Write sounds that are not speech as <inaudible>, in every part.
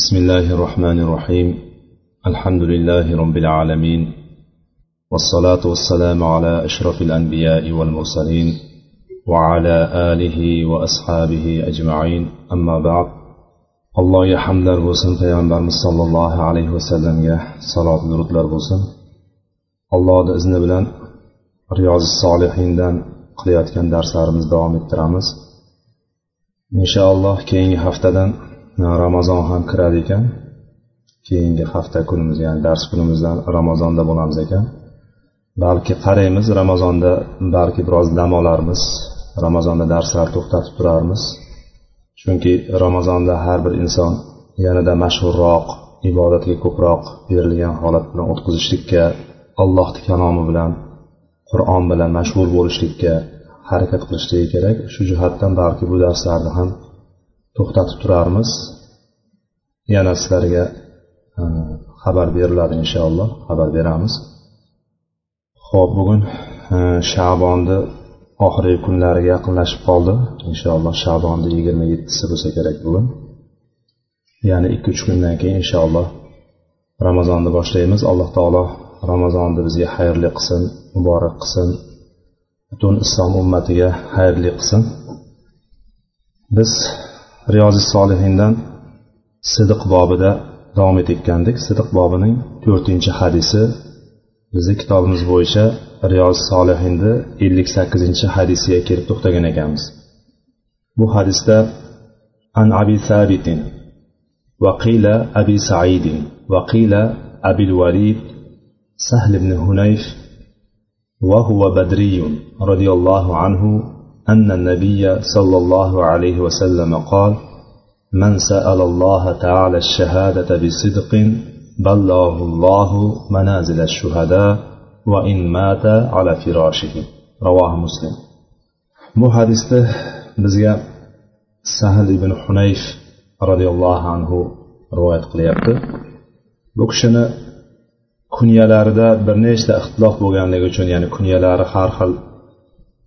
بسم الله الرحمن الرحيم. الحمد لله رب العالمين. والصلاة والسلام على أشرف الأنبياء والمرسلين وعلى آله وأصحابه أجمعين. أما بعد الله يحمد الرسول في صلى الله عليه وسلم يا صلاة درود الرسول الله إذن بلن رياض الصالحين دان قليات كان درس إن شاء الله كين هفتدن ramazon ham kiradi ekan. Keyingi hafta kunimiz ya'ni dars kunimizdan ramazonda bo'lamiz ekan. Balki qaraymiz ramazonda balki biroz dam olarmiz. Ramazonda darslar to'xtatib turarmiz. Chunki ramazonda har bir inson yanada mashhurroq ibodatga ko'proq berilgan holat bilan o'tkazishlikka allohni kalomi bilan qur'on bilan mashg'ul bo'lishlikka harakat qilishligi kerak. Shu jihatdan balki bu darslarni ham to'xtatib turarmiz. Yana sizlarga e, xabar beriladi inshaalloh xabar beramiz. Ho'p bugun e, shabonni oxirgi kunlariga yaqinlashib qoldi. Inshaalloh shabonni yigirma yettisi bo'lsa kerak bugun. Ya'ni ikki uch kundan keyin inshaalloh ramazonni boshlaymiz. Alloh taolo ramazonni bizga xayrli qilsin muborak qilsin. Butun islom ummatiga xayrli qilsin. Biz riyozi solihindan sidiq bobida davom etayotgandik sidiq bobining to'rtinchi hadisi bizni kitobimiz bo'yicha riyoz solihinni ellik sakkizinchi hadisiga kelib to'xtagan ekanmiz bu hadisda an abi sabitin وقيل أبي سعيد وقيل أبي الوليد سهل بن هنيف وهو بدري رضي الله عنه أن النبي صلى الله عليه وسلم قال من سأل الله تعالى الشهادة بصدق بلغه الله منازل الشهداء وإن مات على فراشه رواه مسلم bu hadisda bizga sahl ibn hunayf roziyallohu anhu rivoyat qilyapti bu kishini kunyalarida bir nechta ixtilof bo'lganligi uchun ya'ni kunyalari har xil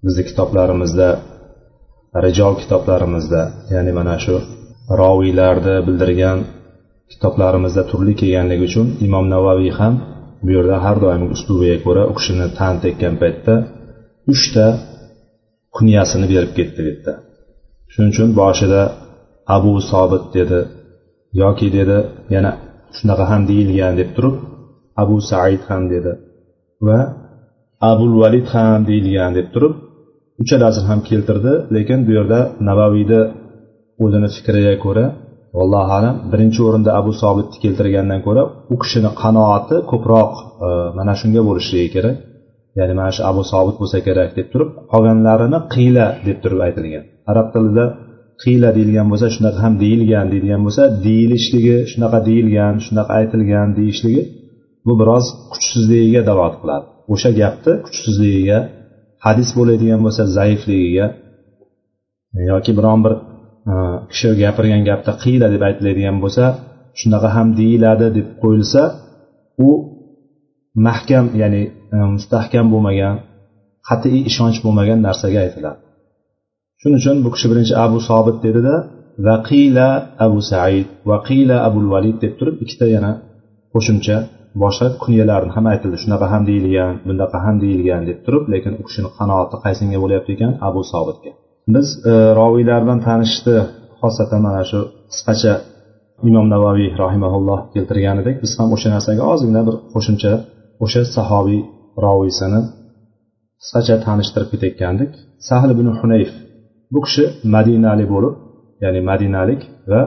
bizni kitoblarimizda rijol kitoblarimizda ya'ni mana shu roviylarni bildirgan kitoblarimizda turli kelganligi uchun imom navaviy ham bu yerda har doimgi uslubiga ko'ra u kishini tan tekkan paytda uchta kunyasini berib ketdi bu yerda shuning uchun boshida abu sobit dedi yoki dedi yana shunaqa ham deyilgan deb turib abu said ham dedi va abul valid ham deyilgan deb turib uchalasini ham keltirdi lekin bu yerda navaviyni o'zini fikriga ko'ra allohu alam birinchi o'rinda abu sobitni keltirgandan ko'ra u kishini qanoati ko'proq e, mana shunga bo'lishligi kerak. Ya'ni mana shu abu sobit bo'lsa kerak deb turib qolganlarini qiyla deb turib aytilgan. Arab tilida qiyla deyilgan bo'lsa shunaqa ham deyilgan deyilgan bo'lsa deyilishligi shunaqa deyilgan shunaqa aytilgan deyishligi bu biroz kuchsizligiga dalolat qiladi. O'sha gapni kuchsizligiga hadis bo'ladigan bo'lsa zaifligiga yoki biron bir e, kishi gapirgan gapda qiyla deb aytiladigan bo'lsa shunaqa ham deyiladi deb qo'yilsa u mahkam ya'ni e, mustahkam bo'lmagan qat'iy ishonch bo'lmagan narsaga aytiladi. Shuning uchun bu kishi birinchi abu sobit dedida vaqila abu said vaqila abul valid deb turib ikkita yana qo'shimcha boshqa kunyalarni ham aytildi. Shunaqa ham deyilgan bunaqa ham deyilgan deb turib lekin u kishini qanoati qaysinga bo'lyapti ekan? Abu sobitga. Biz e, roviylar bilan tanishishni xosatan mana shu qisqacha imom navoiy rahimaulloh keltirgan edik. Biz ham o'sha narsaga ozgina bir qo'shimcha o'sha sahobiy roviysini qisqacha tanishtirib ketayotgandik. Sahl ibn hunayf bu kishi madinalik bo'lib ya'ni madinalik va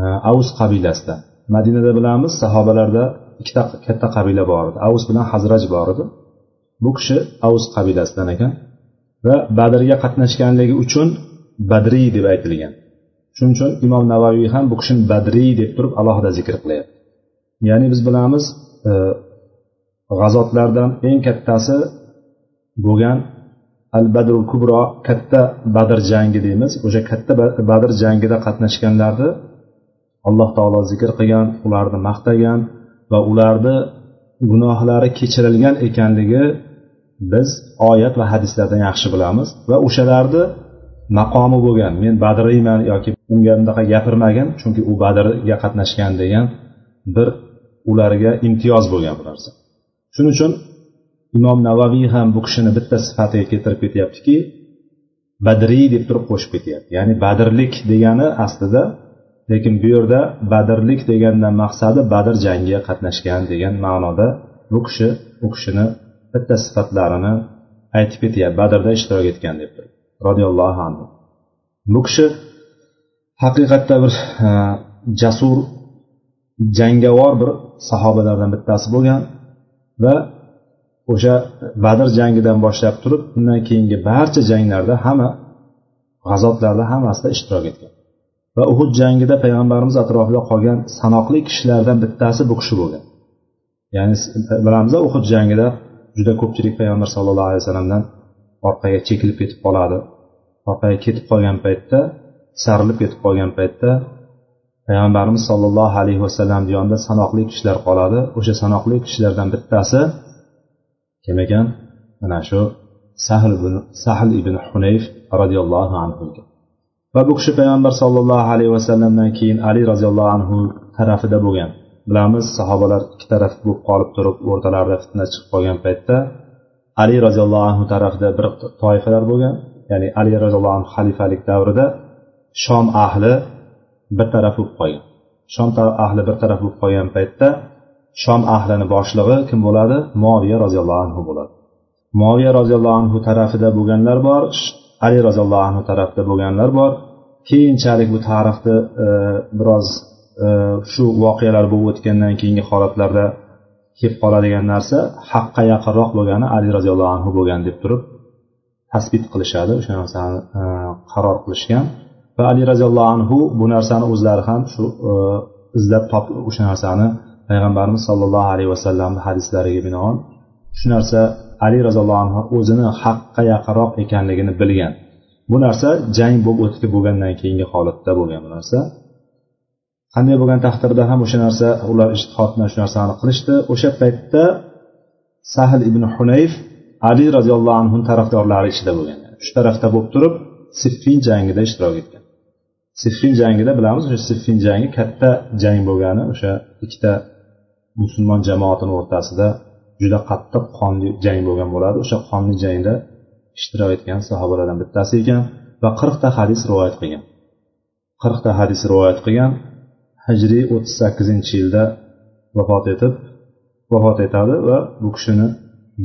e, avuz qabilasidan. Madinada bilamiz sahobalarda ikkita katta qabila bor edi. Avus bilan hazraj bor edi. Bu kishi avus qabilasidan ekan va badrga qatnashganligi uchun badriy deb aytilgan. Shuning uchun imom navoiy ham bu kishini badriy deb turib alohida zikr qilyapti. Ya'ni biz bilamiz e, g'azotlardan eng kattasi bo'lgan al badru kubro katta badr jangi deymiz. O'sha katta badr jangida qatnashganlarni alloh taolo zikr qilgan ularni maqtagan va ularni gunohlari kechirilgan ekanligi biz oyat va hadislardan yaxshi bilamiz. Va o'shalarni maqomi bo'lgan men badriyman yoki unga bunaqa gapirmagin chunki u badrga qatnashgan degan bir ularga imtiyoz bo'lgan bu narsa. Shuning uchun imom navaviy ham bu kishini bitta sifatiga keltirib ketyaptiki badriy deb turib qo'shib ketyapti. Ya'ni badrlik degani aslida lekin bu yerda badrlik degandan maqsadi badr jangiga qatnashgan degan ma'noda bu kishi u kishini bitta sifatlarini aytib ketyapti badrda ishtirok etgan deb roziyallohu anhu. Bu kishi haqiqatda bir e, jasur jangovar bir sahobalardan bittasi bo'lgan va o'sha badr jangidan boshlab turib undan keyingi barcha janglarda hamma g'azotlarda hammasida ishtirok etgan. Va uhud jangida payg'ambarimiz atrofida qolgan sanoqli kishilardan bittasi bu kishi bo'lgan. Ya'ni bilamiz uhud jangida juda ko'pchilik payg'ambar sallallohu alayhi vasallamdan orqaga chekilib ketib qoladi. Orqaga ketib qolgan paytda sarilib ketib qolgan paytda payg'ambarimiz sollallohu alayhi vasallam yonida sanoqli kishilar qoladi. O'sha sanoqli kishilardan bittasi kim ekan? Mana shu sahl ibn sahl ibn hunayf roziyallohu anhu va bu kishi payg'ambar sollallohu alayhi vasallamdan keyin ali roziyallohu anhu tarafida bo'lgan. Bilamiz sahobalar ikki taraf bo'lib qolib turib o'rtalarida fitna chiqib qolgan paytda ali roziyallohu anhu tarafida bir toifalar bo'lgan. Ya'ni ali roziyallohu anhu xalifalik davrida shom ahli bir taraf bo'lib qolgan. Shom ahli bir taraf bo'lib qolgan paytda shom ahlini boshlig'i kim bo'ladi? Moviya roziyallohu anhu bo'ladi. Moviya roziyallohu anhu tarafida bo'lganlar bor. Ali roziyallohu anhu tarafda bo'lganlar bor. Keyinchalik bu tarixni e, biroz e, shu voqealar bo'lib o'tgandan keyingi holatlarda kelib qoladigan narsa haqqa yaqinroq bo'lgani ali roziyallohu anhu bo'lgan deb turib tasbit qilishadi. O'sha narsani e, qaror qilishgan. Va ali roziyallohu anhu bu narsani o'zlari ham shu izlab topib o'sha narsani payg'ambarimiz sollallohu alayhi vasallamni hadislariga binoan shu narsa ali roziyallohu anhu o'zini haqqa yaqinroq ekanligini bilgan. Bu narsa jang bo'lib o'tib bo'lgandan keyingi holatda bo'lgan bu narsa. Qanday bo'lgan taqdirda ham o'sha narsa ular ishtihod bilan shu narsani qilishdi. O'sha paytda sahl ibn hunayf ali roziyallohu anhu tarafdorlari ichida bo'lgan. Shu tarafda bo'lib turib siffin jangida ishtirok etgan. Siffin jangida bilamiz o'sha siffin jangi katta jang bo'lgani o'sha ikkita musulmon jamoatini o'rtasida juda qattiq qonli jang bo'lgan bo'ladi. O'sha qonli jangda ishtirok etgan sahobalardan bittasi ekan va qirqta hadis rivoyat qilgan. Qirqta hadis rivoyat qilgan hijriy o'ttiz sakkizinchi yilda vafot etib vafot etadi va bu kishini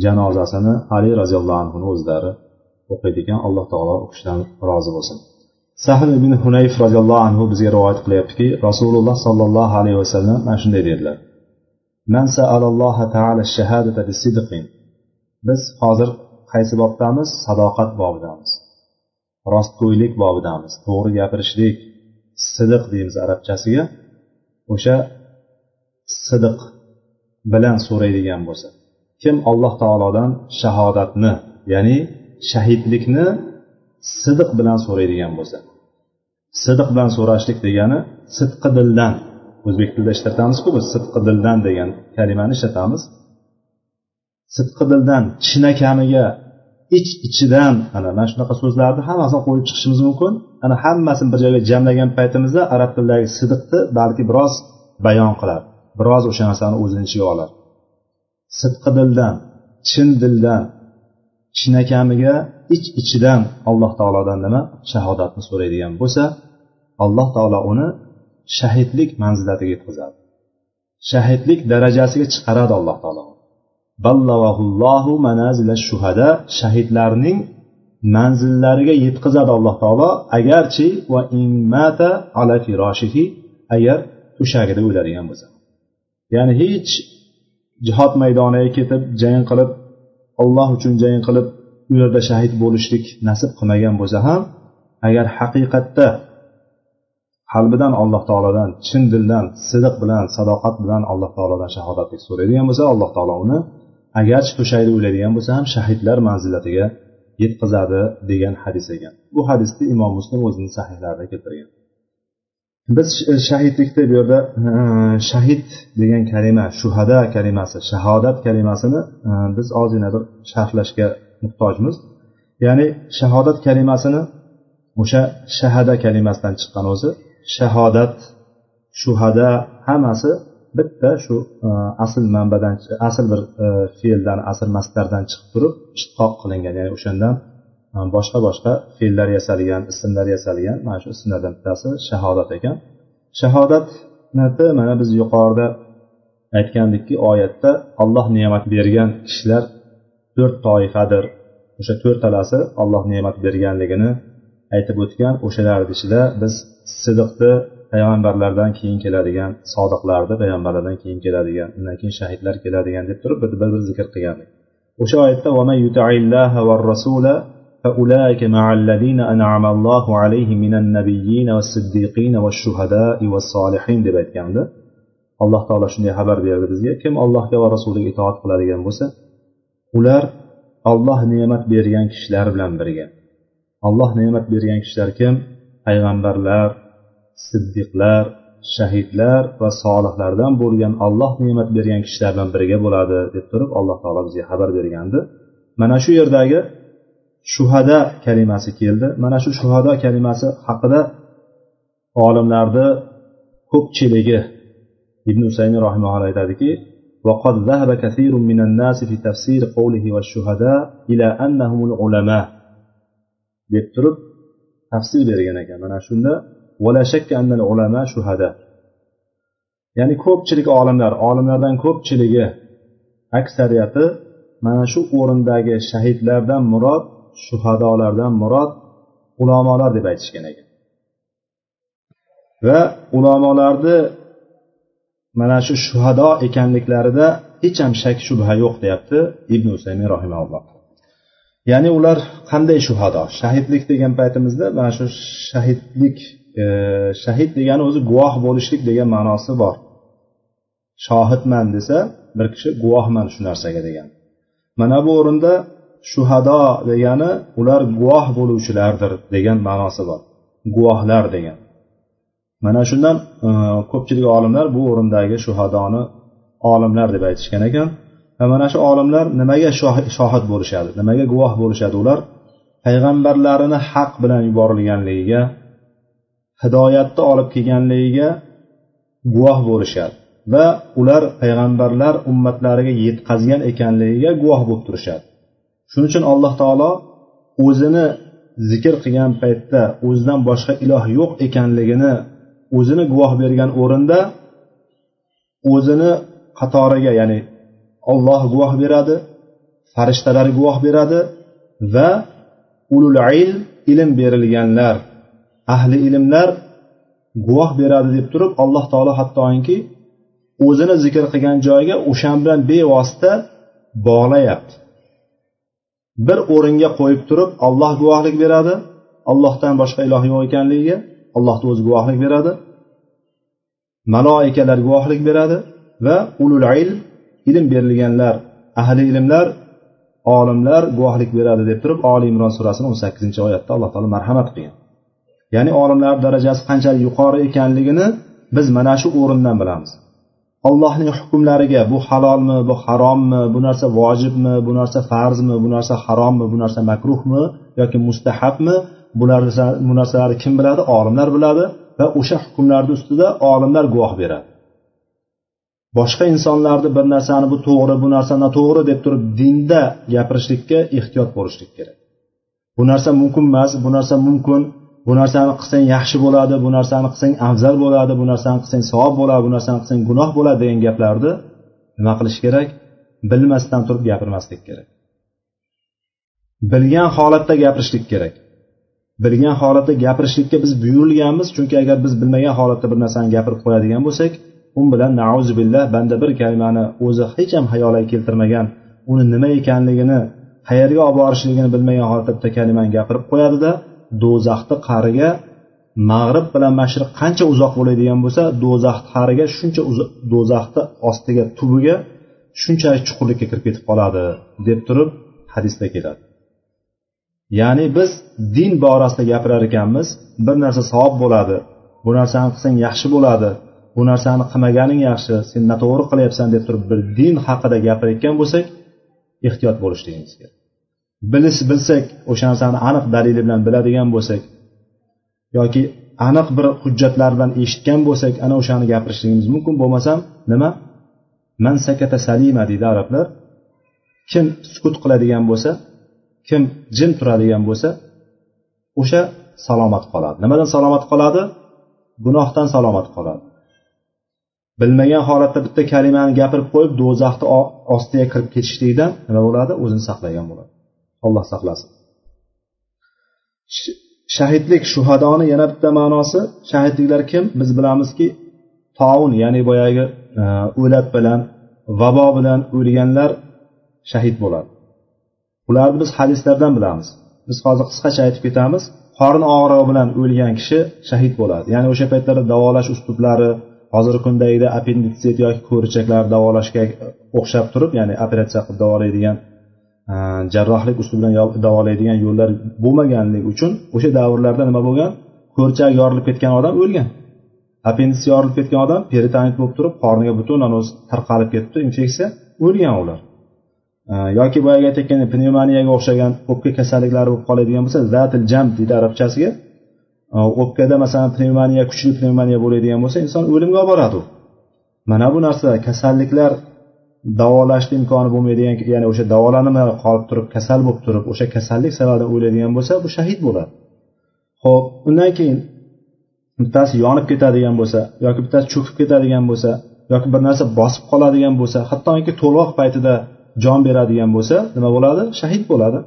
janozasini ali roziyallohu anhuni o'zlari o'qiydi ekan. Alloh taolo u kishidan rozi bo'lsin. Sahl ibn hunayf roziyallohu anhu bizga rivoyat qilyaptiki rasululloh sollallohu alayhi vasallam mana shunday dedilar. Biz hozir qaysi bobdamiz? Sadoqat bobidamiz. Rostgo'ylik bobidamiz. To'g'ri gapirishlik. Sidiq deymiz arabchasiga. O'sha sidiq bilan so'raydigan bo'lsa. Kim alloh taolodan shahodatni ya'ni shahidlikni sidiq bilan so'raydigan bo'lsa. Sidiq bilan so'rashlik degani sidqi dildan o'zbek tilida ishlatamizku biz sidqi dildan degan kalimani ishlatamiz. Sidqi dildan chinakamiga ich ichidan ana mana shunaqa so'zlarni hammasini qo'yib chiqishimiz mumkin. Ana hammasini bir joyga jamlagan paytimizda arab tilidagi sidiqni balki biroz bayon qiladi biroz o'sha narsani o'zini ichiga olar sidqi dildan chin dildan chinakamiga ich ichidan alloh taolodan nima? Shahodatni so'raydigan bo'lsa alloh taolo uni shahidlik manzilatiga yetkazadi. Shahidlik darajasiga chiqaradi alloh taolo. Ballavahullohu manazila shuhada shahidlarning manzillariga yetkazadi alloh taolo agarchi va immata ala firoshihi agar to'shagida o'ladigan bo'lsa. Ya'ni hech jihod maydoniga ketib jang qilib olloh uchun jang qilib u yerda shahid bo'lishlik nasib qilmagan bo'lsa ham agar haqiqatda qalbidan alloh taolodan chin dildan sidiq bilan sadoqat bilan alloh taolodan shahodatlik so'raydigan bo'lsa alloh taolo uni agarchi to'shakda o'ladigan bo'lsa ham shahidlar manzilatiga yetkazadi degan hadis ekan. Bu hadisni imom muslim o'zini sahihlarida keltirgan. Biz shahidlikda bu yerda shahid degan kalima shuhada kalimasi shahodat kalimasini biz ozgina bir sharhlashga muhtojmiz. Ya'ni shahodat kalimasini o'sha shahada kalimasidan chiqqan o'zi shahodat shuhada hammasi bitta shu e, asl manbadan asl bir e, fe'ldan asl mastardan chiqib turib ishtiqoq qilingan ya'ni o'shandan e, boshqa boshqa fe'llar yasalgan ismlar yasalgan mana shu ismlardan bittasi shahodat ekan. Shahodatni mana biz yuqorida aytgandikki oyatda olloh ne'mat bergan kishilar to'rt toifadir. O'sha to'rtalasi olloh ne'mat berganligini aytib o'tgan o'shalarni ichida biz sidiqni payg'ambarlardan keyin keladigan sodiqlarni payg'ambarlardan keyin keladigan undan keyin shahidlar keladigan deb turib bir bir zikr qilgandik o'sha oyatda فأولئك مع الذين أنعم الله عليهم من النبيين والصديقين والشهداء والصالحين deb aytgandi alloh taolo shunday xabar berdi bizga kim allohga va rasuliga itoat qiladigan bo'lsa ular olloh ne'mat bergan kishilar bilan birga alloh ne'mat bergan kishilar kim payg'ambarlar siddiqlar shahidlar va solihlardan bo'lgan olloh ne'mat bergan kishilar bilan birga bo'ladi deb turib alloh taolo bizga xabar bergandi mana shu yerdagi shuhada kalimasi keldi mana shu shuhada kalimasi haqida olimlarni ko'pchiligi ibn usaymin rahimaulloh aytadiki وقد ذهب كثير من الناس في تفسير قوله والشهداء إلى أنهم العلماء deb turib tafsil bergan ekan. Mana shunda shuhada. Ya'ni ko'pchilik olimlar olimlardan ko'pchiligi aksariyati mana shu o'rindagi shahidlardan murod shuhadolardan murod ulamolar deb aytishgan ekan. Va ulamolarni mana shu shuhado ekanliklarida hech ham shak shubha yo'q deyapti ibn usaymin rahimalloh ya'ni ular qanday shuhado? Shahidlik degan paytimizda mana shu shahidlik e, shahid degani o'zi guvoh bo'lishlik degan ma'nosi bor. Shohidman desa bir kishi guvohman shu narsaga degan. Mana bu o'rinda shuhado degani ular guvoh bo'luvchilardir degan ma'nosi bor. Guvohlar degan. Mana shundan e, ko'pchilik olimlar bu o'rindagi shuhadoni olimlar deb aytishgan ekan. Va mana shu olimlar nimaga shohid bo'lishadi nimaga guvoh bo'lishadi? Ular payg'ambarlarini haq bilan yuborilganligiga hidoyatni olib kelganligiga guvoh bo'lishadi. Va ular payg'ambarlar ummatlariga yetkazgan ekanligiga guvoh bo'lib turishadi. Shuning uchun alloh taolo o'zini zikr qilgan paytda o'zidan boshqa iloh yo'q ekanligini o'zini guvoh bergan o'rinda o'zini qatoriga ya'ni olloh guvoh beradi farishtalar guvoh beradi va ulul ilm ilm berilganlar ahli ilmlar guvoh beradi deb turib alloh taolo hattoki o'zini zikr qilgan joyiga o'shan bilan bevosita bog'layapti. Bir o'ringa qo'yib turib olloh guvohlik beradi allohdan boshqa iloh yo'q ekanligiga allohni o'zi guvohlik beradi. Maloikalar guvohlik beradi va ulul ilm ilm berilganlar ahli ilmlar olimlar guvohlik beradi deb turib oli imron surasini o'n sakkizinchi oyatda alloh taolo marhamat qilgan. Ya'ni olimlar darajasi qanchalik yuqori ekanligini biz mana shu o'rindan bilamiz. Allohning hukmlariga bu halolmi bu harommi bu narsa vojibmi bu narsa farzmi bu narsa harommi bu narsa makruhmi yoki mustahabmi bu narsalarni kim biladi? Olimlar biladi va o'sha hukmlarni ustida olimlar guvoh beradi. Boshqa insonlarni bir narsani bu to'g'ri bu narsa noto'g'ri deb turib dinda gapirishlikka ehtiyot bo'lishlik kerak. Bu narsa mumkin emas bu narsa mumkin. Bu narsani qilsang yaxshi bo'ladi bu narsani qilsang afzal bo'ladi bu narsani qilsang savob bo'ladi bu narsani qilsang gunoh bo'ladi degan gaplarni nima qilish kerak? Bilmasdan turib gapirmaslik kerak. Bilgan holatda gapirishlik kerak. Bilgan holatda gapirishlikka biz buyurilganmiz chunki agar biz bilmagan holatda bir narsani gapirib qo'yadigan bo'lsak u bilan billah banda bir kalimani o'zi hech ham xayoliga keltirmagan uni nima ekanligini qayerga olib borishligini bilmagan holatda bitta kalimani gapirib qo'yadida do'zaxni qa'riga mag'rib bilan mashriq qancha uzoq bo'ladigan bo'lsa do'zax qa'riga shuncha do'zaxni ostiga tubiga shunchalik chuqurlikka kirib ketib qoladi deb turib hadisda keladi. Ya'ni biz din borasida gapirar ekanmiz bir narsa savob bo'ladi bu narsani qilsang yaxshi bo'ladi bu narsani qilmaganing yaxshi sen noto'g'ri qilyapsan deb turib bir din haqida gapirayotgan bo'lsak ehtiyot bo'lishligimiz kerak. Bilish bilsak o'sha narsani aniq dalili bilan biladigan bo'lsak yoki aniq bir hujjatlar bilan eshitgan bo'lsak ana o'shani gapirishligimiz mumkin bo'lmasam nima? Man sakata salima deydi arablar. Kim sukut qiladigan bo'lsa kim jim turadigan bo'lsa o'sha salomat qoladi. Nimadan salomat qoladi? Gunohdan salomat qoladi. Bilmagan holatda bitta kalimani gapirib qo'yib do'zaxni ostiga kirib ketishlikdan nima bo'ladi? O'zini saqlagan bo'ladi. Alloh saqlasin. Shahidlik shuhadoni yana bitta ma'nosi. Shahidliklar kim? Biz bilamizki taun ya'ni boyagi e, o'lat bilan vabo bilan o'lganlar shahid bo'ladi. Ularni biz hadislardan bilamiz. Biz hozir qisqacha aytib ketamiz. Qorin og'rig'i bilan o'lgan kishi shahid bo'ladi. Ya'ni o'sha paytlarda davolash uslublari hozirgi kundagida appenditsit yoki ko'richaklar davolashga o'xshab turib ya'ni operatsiya qilib davolaydigan e, jarrohlik usulidan bilan davolaydigan yo'llar bo'lmaganligi uchun o'sha davrlarda nima bo'lgan? Ko'rchak yorilib ketgan odam o'lgan. Appendits yorilib ketgan odam peritonit bo'lib turib qorniga butun o'zi tarqalib ketibdi infeksiya o'lgan ular. E, yoki boyagi aytayotgan pnevmoniyaga o'xshagan o'pka kasalliklari bo'lib qoladigan bo'lsa zatil jam deydi arabchasiga. O'pkada masalan pnevmoniya kuchli pnevmoniya bo'ladigan bo'lsa inson o'limga olib boradi. U mana bu narsa kasalliklar davolashni imkoni bo'lmaydigan ya'ni o'sha davolanmay qolib turib kasal bo'lib turib o'sha kasallik sababidan o'ladigan bo'lsa bu shahid bo'ladi. Ho'p undan keyin bittasi yonib ketadigan bo'lsa yoki bittasi cho'kib ketadigan bo'lsa yoki bir narsa bosib qoladigan bo'lsa hattoki to'lg'oq paytida jon beradigan bo'lsa nima bo'ladi? Shahid bo'ladi.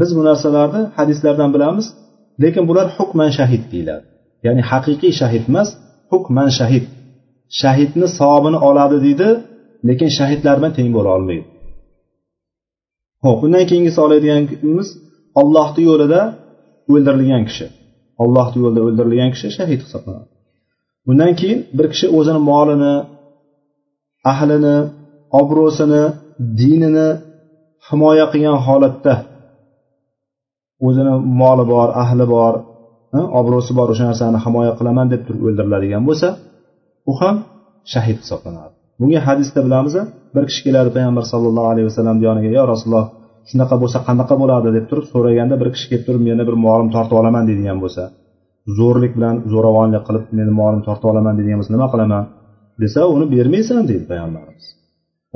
Biz bu narsalarni hadislardan bilamiz. Lekin bular hukman shahid deyiladi. Ya'ni haqiqiy shahid emas hukman shahid. Shahidni savobini oladi deydi lekin shahidlar bilan teng bo'la olmaydi. Ho'p undan keyingisi oladiganimiz ollohni yo'lida o'ldirilgan kishi. Ollohni yo'lida o'ldirilgan kishi shahid hisoblanadi. Undan keyin bir kishi o'zini molini ahlini obro'sini dinini himoya qilgan holatda o'zini moli bor ahli bor obro'si bor o'sha narsani himoya qilaman deb turib o'ldiriladigan bo'lsa u ham shahid hisoblanadi. Bunga hadisda bilamiz bir kishi keladi payg'ambar sallallohu alayhi vasallam yoniga yo rasululloh shunaqa bo'lsa qanaqa bo'ladi deb turib so'raganda bir kishi kelib turib meni bir molim tortib olaman deydigan bo'lsa zo'rlik bilan zo'ravonlik qilib meni molimni tortib olaman deydigan bo'lsa nima qilaman? desa uni bermaysan deydi payg'ambarimiz.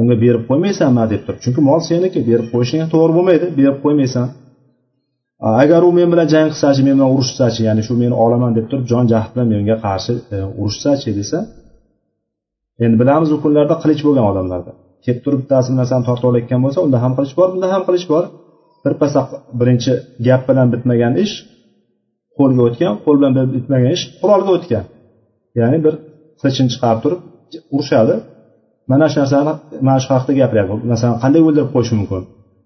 Unga berib qo'ymaysanmi? deb turib chunki mol seniki berib qo'yishing to'g'ri bo'lmaydi berib qo'ymaysan. Agar u men bilan jang qilsachi men bilan urushsachi ya'ni shu meni olaman deb turib jon jahd bilan menga qarshi e, urushsachi desa endi bilamiz u kunlarda qilich bo'lgan odamlarda. Kelib turib bittasi bir narsani tortib olayotgan bo'lsa unda ham qilich bor bunda ham qilich bor. Birpasda birinchi gap bilan bitmagan ish qo'lga o'tgan qo'l bilan bitmagan ish qurolga o'tgan. Ya'ni bir qilichini chiqarib turib urushadi. Mana shu narsani mana shu haqida gapiryapti masalan qanday o'ldirib qo'yish mumkin?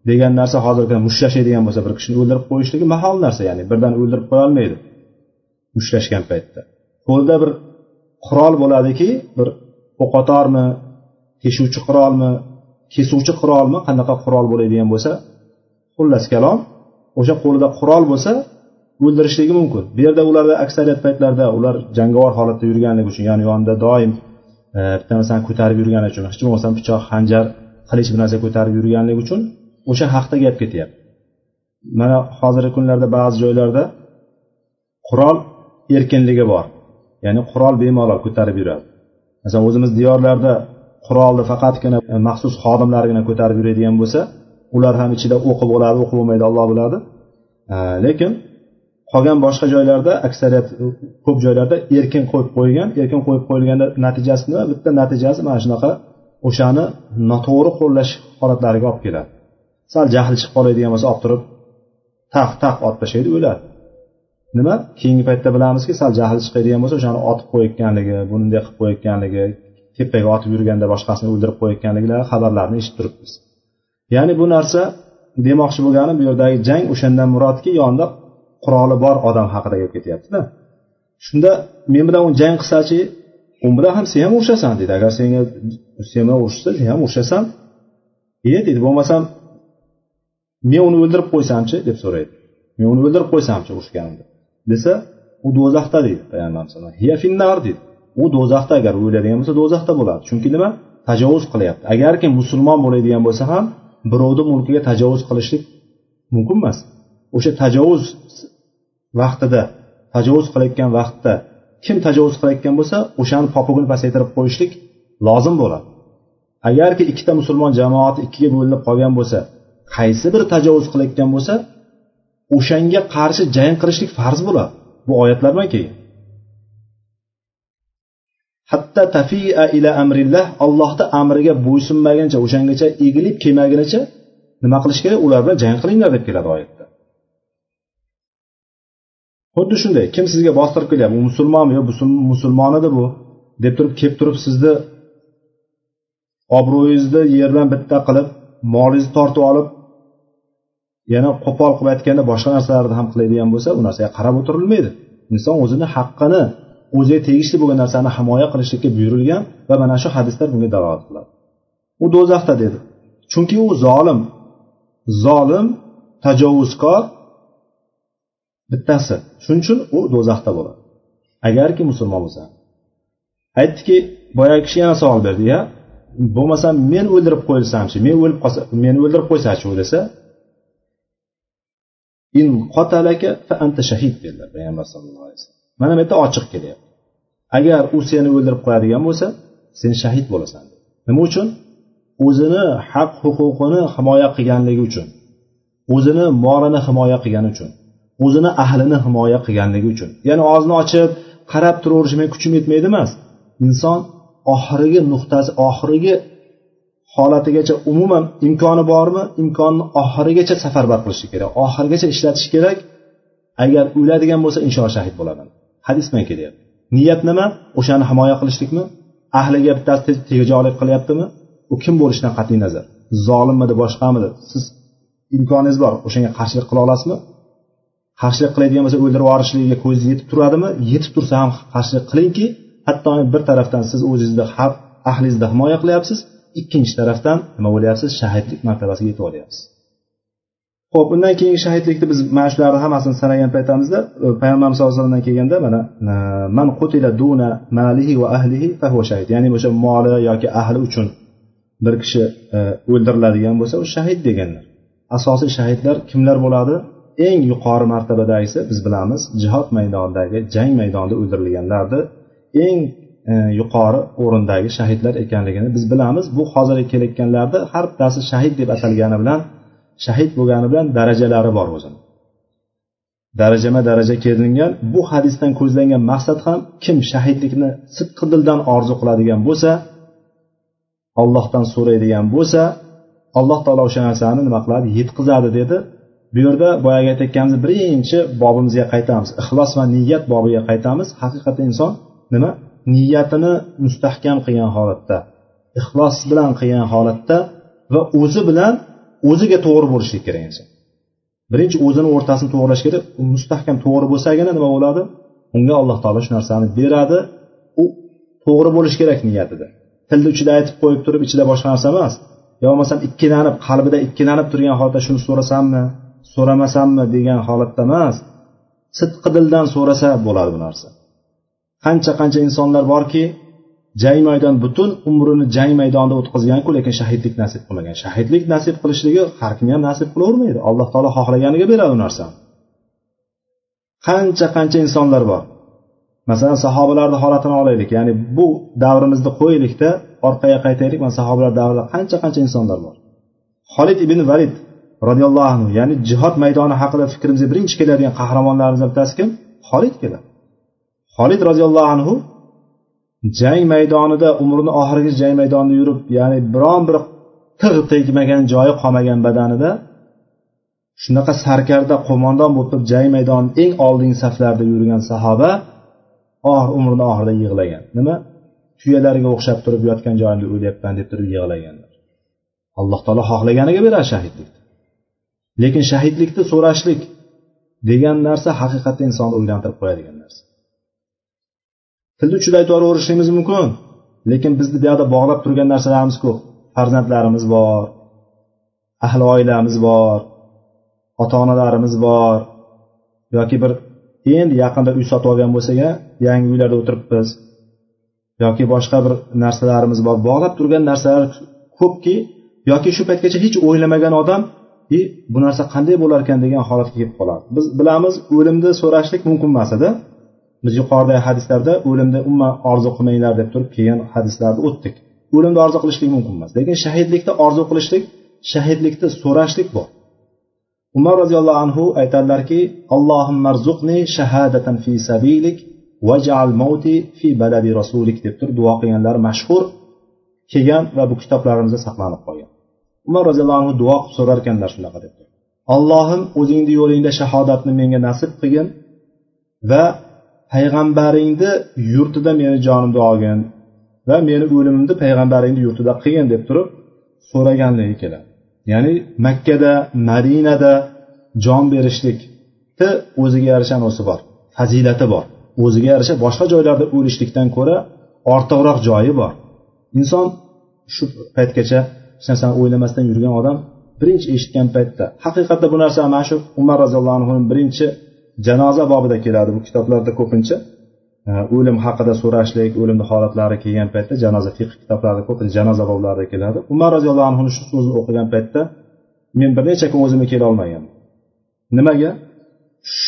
Degan narsa hozirgi mushtlashadigan bo'lsa bir kishini o'ldirib qo'yishligi mahol narsa ya'ni birdan o'ldirib qo'ya olmaydi mushtlashgan paytda. Qo'lda bir qurol bo'ladiki bir o'qotormi teshuvchi qurolmi kesuvchi qurolmi qanaqa qurol bo'ladigan bo'lsa xullas kalom o'sha qo'lida qurol bo'lsa o'ldirishligi mumkin. Bu yerda ularda aksariyat paytlarda ular jangovar holatda yurganligi uchun ya'ni yonida doim e, bitta narsani ko'tarib yurgani uchun hech bo'lmasam pichoq hanjar qilich bir narsa ko'tarib yurganligi uchun o'sha haqda gap ketyapti. Mana hozirgi kunlarda ba'zi joylarda qurol erkinligi bor. Ya'ni qurol bemalol ko'tarib yuradi. Masalan o'zimiz diyorlarda qurolni faqatgina e, maxsus xodimlargina ko'tarib yuradigan bo'lsa ular ham ichida o'qi bo'ladi o'qi bo'lmaydi alloh biladi. E, lekin qolgan boshqa joylarda aksariyat e, ko'p joylarda erkin qo'yib qo'ygan erkin qo'yib qo'yilganda natijasi nima? Bitta natijasi mana shunaqa o'shani noto'g'ri qo'llash holatlariga olib keladi. Sal jahli chiqib qoladigan bo'lsa olib turib taq taq otib tashlaydi o'ladi nima? Keyingi paytda bilamizki sal jahli chiqadigan bo'lsa o'shani otib qo'yayotganligi bunday qilib qo'yayotganligi tepaga otib yurganda boshqasini o'ldirib qo'yayotganliklari xabarlarini eshitib turibmiz. Ya'ni bu narsa demoqchi bo'lganim bu yerdagi jang o'shandan murodki yonida quroli bor odam haqida gap ketyaptida. Shunda men bilan u jang qilsachi u bilan ham sen ham urushasan deydi. Agar senga sen bilan urushsa sen ham urushasan e deydi. Bo'lmasam men uni o'ldirib qo'ysamchi deb so'raydi. Men uni o'ldirib qo'ysamchi urushganimda desa u do'zaxda deydi payg'ambarimiz hiya deydi. U do'zaxda agar o'ladigan bo'lsa do'zaxda bo'ladi. Chunki nima? Tajovuz qilyapti. Agarki musulmon bo'ladigan bo'lsa ham birovni mulkiga tajovuz qilishlik mumkin emas. O'sha tajovuz vaqtida tajovuz qilayotgan vaqtda kim tajovuz qilayotgan bo'lsa o'shani popugini pasaytirib qo'yishlik lozim bo'ladi. Agarki ikkita musulmon jamoati ikkiga bo'linib qolgan bo'lsa qaysi biri tajovuz qilayotgan bo'lsa o'shanga qarshi jang qilishlik farz bo'ladi. Bu oyatlar keyin hatta tafia ila amrillah allohni amriga bo'ysunmaguncha o'shangacha egilib kelmagunicha nima qilish kerak? Ular bilan jang qilinglar deb keladi oyatda. Xuddi shunday kim sizga bostirib kelyapti u musulmonmi yo musulmon edi bu? Deb turib kelib turib sizni obro'yingizni yerdan bitta qilib molingizni tortib olib yana qo'pol qilib aytganda boshqa narsalarni ham qiladigan bo'lsa u narsaga qarab o'tirilmaydi. Inson o'zini haqqini o'ziga tegishli bo'lgan narsani himoya qilishlikka buyurilgan va mana shu hadislar bunga dalolat qiladi. U do'zaxda dedi. Chunki u zolim zolim tajovuzkor bittasi. Shuning uchun u do'zaxda bo'ladi. Agarki musulmon bo'lsa. Aytdiki boyagi kishi yana savol berdi. Ya bo'lmasam men o'ldirib qo'yilsamchi men o'lib qolsa meni o'ldirib qo'ysachi u desa in qotalaka fa anta shahid dedilar payg'ambar sallallohu alayhi vasallam. Mana bu yerda ochiq kelyapti. Agar u seni o'ldirib qo'yadigan bo'lsa sen shahid bo'lasan nima uchun? O'zini haq huquqini himoya qilganligi uchun. O'zini molini himoya qilgani uchun. O'zini ahlini himoya qilganligi uchun. Ya'ni og'zini ochib qarab turaverish kuchim yetmaydi emas inson oxirgi nuqtasi oxirgi holatigacha umuman imkoni bormi? Imkonni oxirigacha safarbar qilishi kerak. Oxirigacha ishlatish kerak. Agar o'ladigan bo'lsa inshaalloh shahid bo'laman. Hadis bilan kelyapti niyat nima? O'shani himoya qilishlikmi? Ahliga bittasi tegajoqlik qilyaptimi? U kim bo'lishidan qat'iy nazar? Zolimmidi boshqamidi? Siz imkoningiz bor. O'shanga qarshilik qila olasizmi? Qarshilik qiladigan bo'lsa o'ldirib yuborishligiga ko'zingiz yetib turadimi? Yetib tursa ham qarshilik qilingki hatto bir tarafdan siz o'zingizni ahlingizni himoya qilyapsiz. Ikkinchi tarafdan nima bo'lyapsiz? Shahidlik martabasiga yetib olyapsiz. Ho'p undan keyingi shahidlikni biz mana shularni hammasini sanagan paytimizda e, payg'ambarimiz sallallohu alayhi kelganda mana e, man qutila duna malihi va ahlihi fahuva shahid. Ya'ni o'sha moli yoki ahli uchun bir kishi e, o'ldiriladigan bo'lsa u shahid deganlar. Asosiy shahidlar kimlar bo'ladi? Eng yuqori martabadagisi biz bilamiz jihod maydonidagi jang maydonida o'ldirilganlarni eng E, yuqori o'rindagi shahidlar ekanligini biz bilamiz. Bu hozirgi kelayotganlarda har bittasi shahid deb atalgani bilan shahid bo'lgani bilan darajalari bor o'zini. Darajama daraja kelingan bu hadisdan ko'zlangan maqsad ham kim shahidlikni sidqi dildan orzu qiladigan bo'lsa ollohdan so'raydigan bo'lsa alloh taolo o'sha narsani nima qiladi? Yetkazadi dedi. Bu yerda boyagi aytayotganimiz birinchi bobimizga qaytamiz. Ixlos va niyat bobiga qaytamiz. Haqiqatda inson nima? Niyatini mustahkam qilgan holatda ixlos bilan qilgan holatda va o'zi bilan o'ziga to'g'ri bo'lishlik kerak inson birinchi o'zini o'rtasini to'g'irlash kerak mustahkam to'g'ri bo'lsagina nima bo'ladi? Unga alloh taolo shu narsani beradi. U to'g'ri bo'lishi kerak niyatida tilni uchida aytib qo'yib turib ichida boshqa narsa emas. Yo bo'lmasam ikkilanib qalbida ikkilanib turgan holatda shuni so'rasammi so'ramasammi degan holatda emas. Sidqi dildan so'rasa bo'ladi bu narsa. Qancha qancha insonlar borki jang maydon butun umrini jang maydonida o'tkazganku lekin shahidlik nasib qilmagan. Shahidlik nasib qilishligi har kimga ham nasib qilavermaydi. Alloh taolo xohlaganiga beradi u narsani. Qancha qancha insonlar bor. Masalan sahobalarni holatini olaylik. Ya'ni bu davrimizni qo'yaylikda orqaga qaytaylik mana sahobalar davrida qancha qancha insonlar bor. Xolid ibn valid roziyallohu anhu ya'ni jihod maydoni haqida fikrimizga birinchi keladigan qahramonlarimizdan bittasi kim? Xolid keladi. Xolid roziyallohu anhu jang maydonida umrini oxirgi jang maydonida yurib ya'ni biron bir tig' tegmagan joyi qolmagan badanida shunaqa sarkarda qo'mondon bo'lib turib jang maydonini eng oldingi saflarda yurgan sahoba oxir umrini oxirida yig'lagan. Nima? Tuyalarga o'xshab turib yotgan joyimda o'lyapman deb turib yig'laganlar. Alloh taolo xohlaganiga beradi shahidlikni lekin shahidlikni so'rashlik degan narsa haqiqatda insonni o'ylantirib qo'yadigan narsa. Tilni uchida aytib yuborishligimiz mumkin. Lekin bizni buyoqda bog'lab turgan narsalarimiz ko'p. Farzandlarimiz bor ahli oilamiz bor ota onalarimiz bor. Yoki bir endi yaqinda uy sotib olgan bo'lsak yangi uylarda o'tiribmiz. Yoki boshqa bir narsalarimiz bor. Bog'lab turgan narsalar ko'pki yoki shu paytgacha hech o'ylamagan odam и bu narsa qanday bo'lar ekan? degan holatga kelib qoladi. Biz bilamiz o'limni so'rashlik mumkin emas edi. Biz yuqoridagi hadislarda o'limni umuman orzu qilmanglar deb turib kelgan hadislarni o'tdik. O'limni orzu qilishlik mumkin emas. Lekin shahidlikni orzu qilishlik shahidlikni so'rashlik bor. Umar roziyallohu anhu aytadilarki allohimmarzuqni shahadatan fi sabilik vajal mauti fi baladi rasulik deb turib duo qilganlari mashhur kelgan va bu kitoblarimizda saqlanib qolgan. Umar roziyallohu anhu duo qilib so'rar ekanlar shunaqa deb allohim o'zingni yo'lingda shahodatni menga nasib qilgin va payg'ambaringni yurtida meni jonimni olgin va meni o'limimni payg'ambaringni yurtida qilgin deb turib so'raganligi keladi. Ya'ni makkada madinada jon berishlikni o'ziga yarasha nosi bor fazilati bor. O'ziga yarasha boshqa joylarda o'lishlikdan ko'ra ortiqroq joyi bor. Inson shu paytgacha hech narsani o'ylamasdan yurgan odam birinchi eshitgan paytda haqiqatda bu narsa mana shu umar roziyallohu anhuni birinchi janoza bobida keladi bu kitoblarda ko'pincha. O'lim haqida so'rashlik o'limni holatlari kelgan paytda janoza fiq kitoblarida ko'pincha janoza boblarida keladi. Umar roziyallohu anhuni shu so'zni o'qigan paytda men bir necha kun o'zimga kelolmaganman nimaga?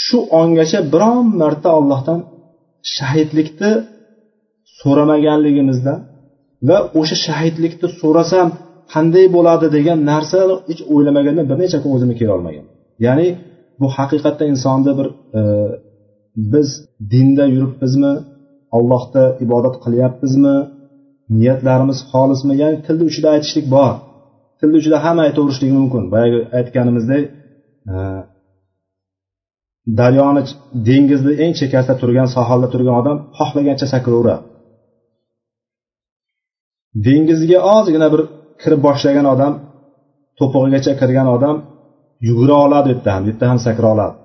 Shu ongacha biron marta ollohdan shahidlikni so'ramaganligimizdan va o'sha shahidlikni so'rasam qanday bo'ladi degan narsani hech o'ylamagandan bir necha kun o'zimga kelolmagan ya'ni bu haqiqatda insonda bir e, biz dinda yuribmizmi allohda ibodat qilyapmizmi niyatlarimiz xolismi ya'ni tilni uchida aytishlik bor. Tilni uchida hamma aytaverishligi mumkin. Boyagi aytganimizdek e, daryoni dengizni eng chekkasida turgan sohilda turgan odam xohlagancha sakraveradi dengizga ozgina bir kirib boshlagan odam to'pig'igacha kirgan odam yugura oladi u yerda ham bu yerda ham sakra oladi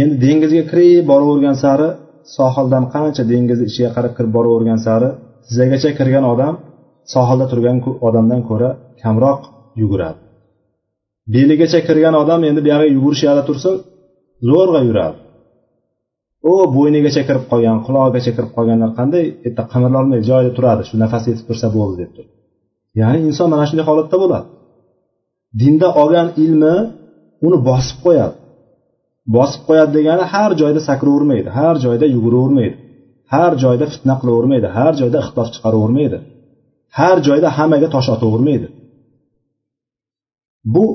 endi dengizga kirib boravergan sari sohildan qancha dengizni ichiga qarab kirib boravergan sari tizzagacha kirgan odam sohilda turgan odamdan ko'ra kamroq yuguradi. Beligacha kirgan odam endi buyog'iga yugurish yoqda tursin zo'rg'a yuradi. U bo'ynigacha kirib qolgan qulog'igacha kirib qolganlar qanday yerda qimirlolmay joyida turadi shu nafas yetib tursa bo'ldi deb turib. Ya'ni inson mana shunday holatda bo'ladi. Dinda olgan ilmi uni bosib qo'yadi. Bosib qo'yadi degani har joyda sakravermaydi har joyda yuguravermaydi har joyda fitna qilavermaydi har joyda ixtilof chiqaravermaydi har joyda hammaga tosh otavermaydi. Bu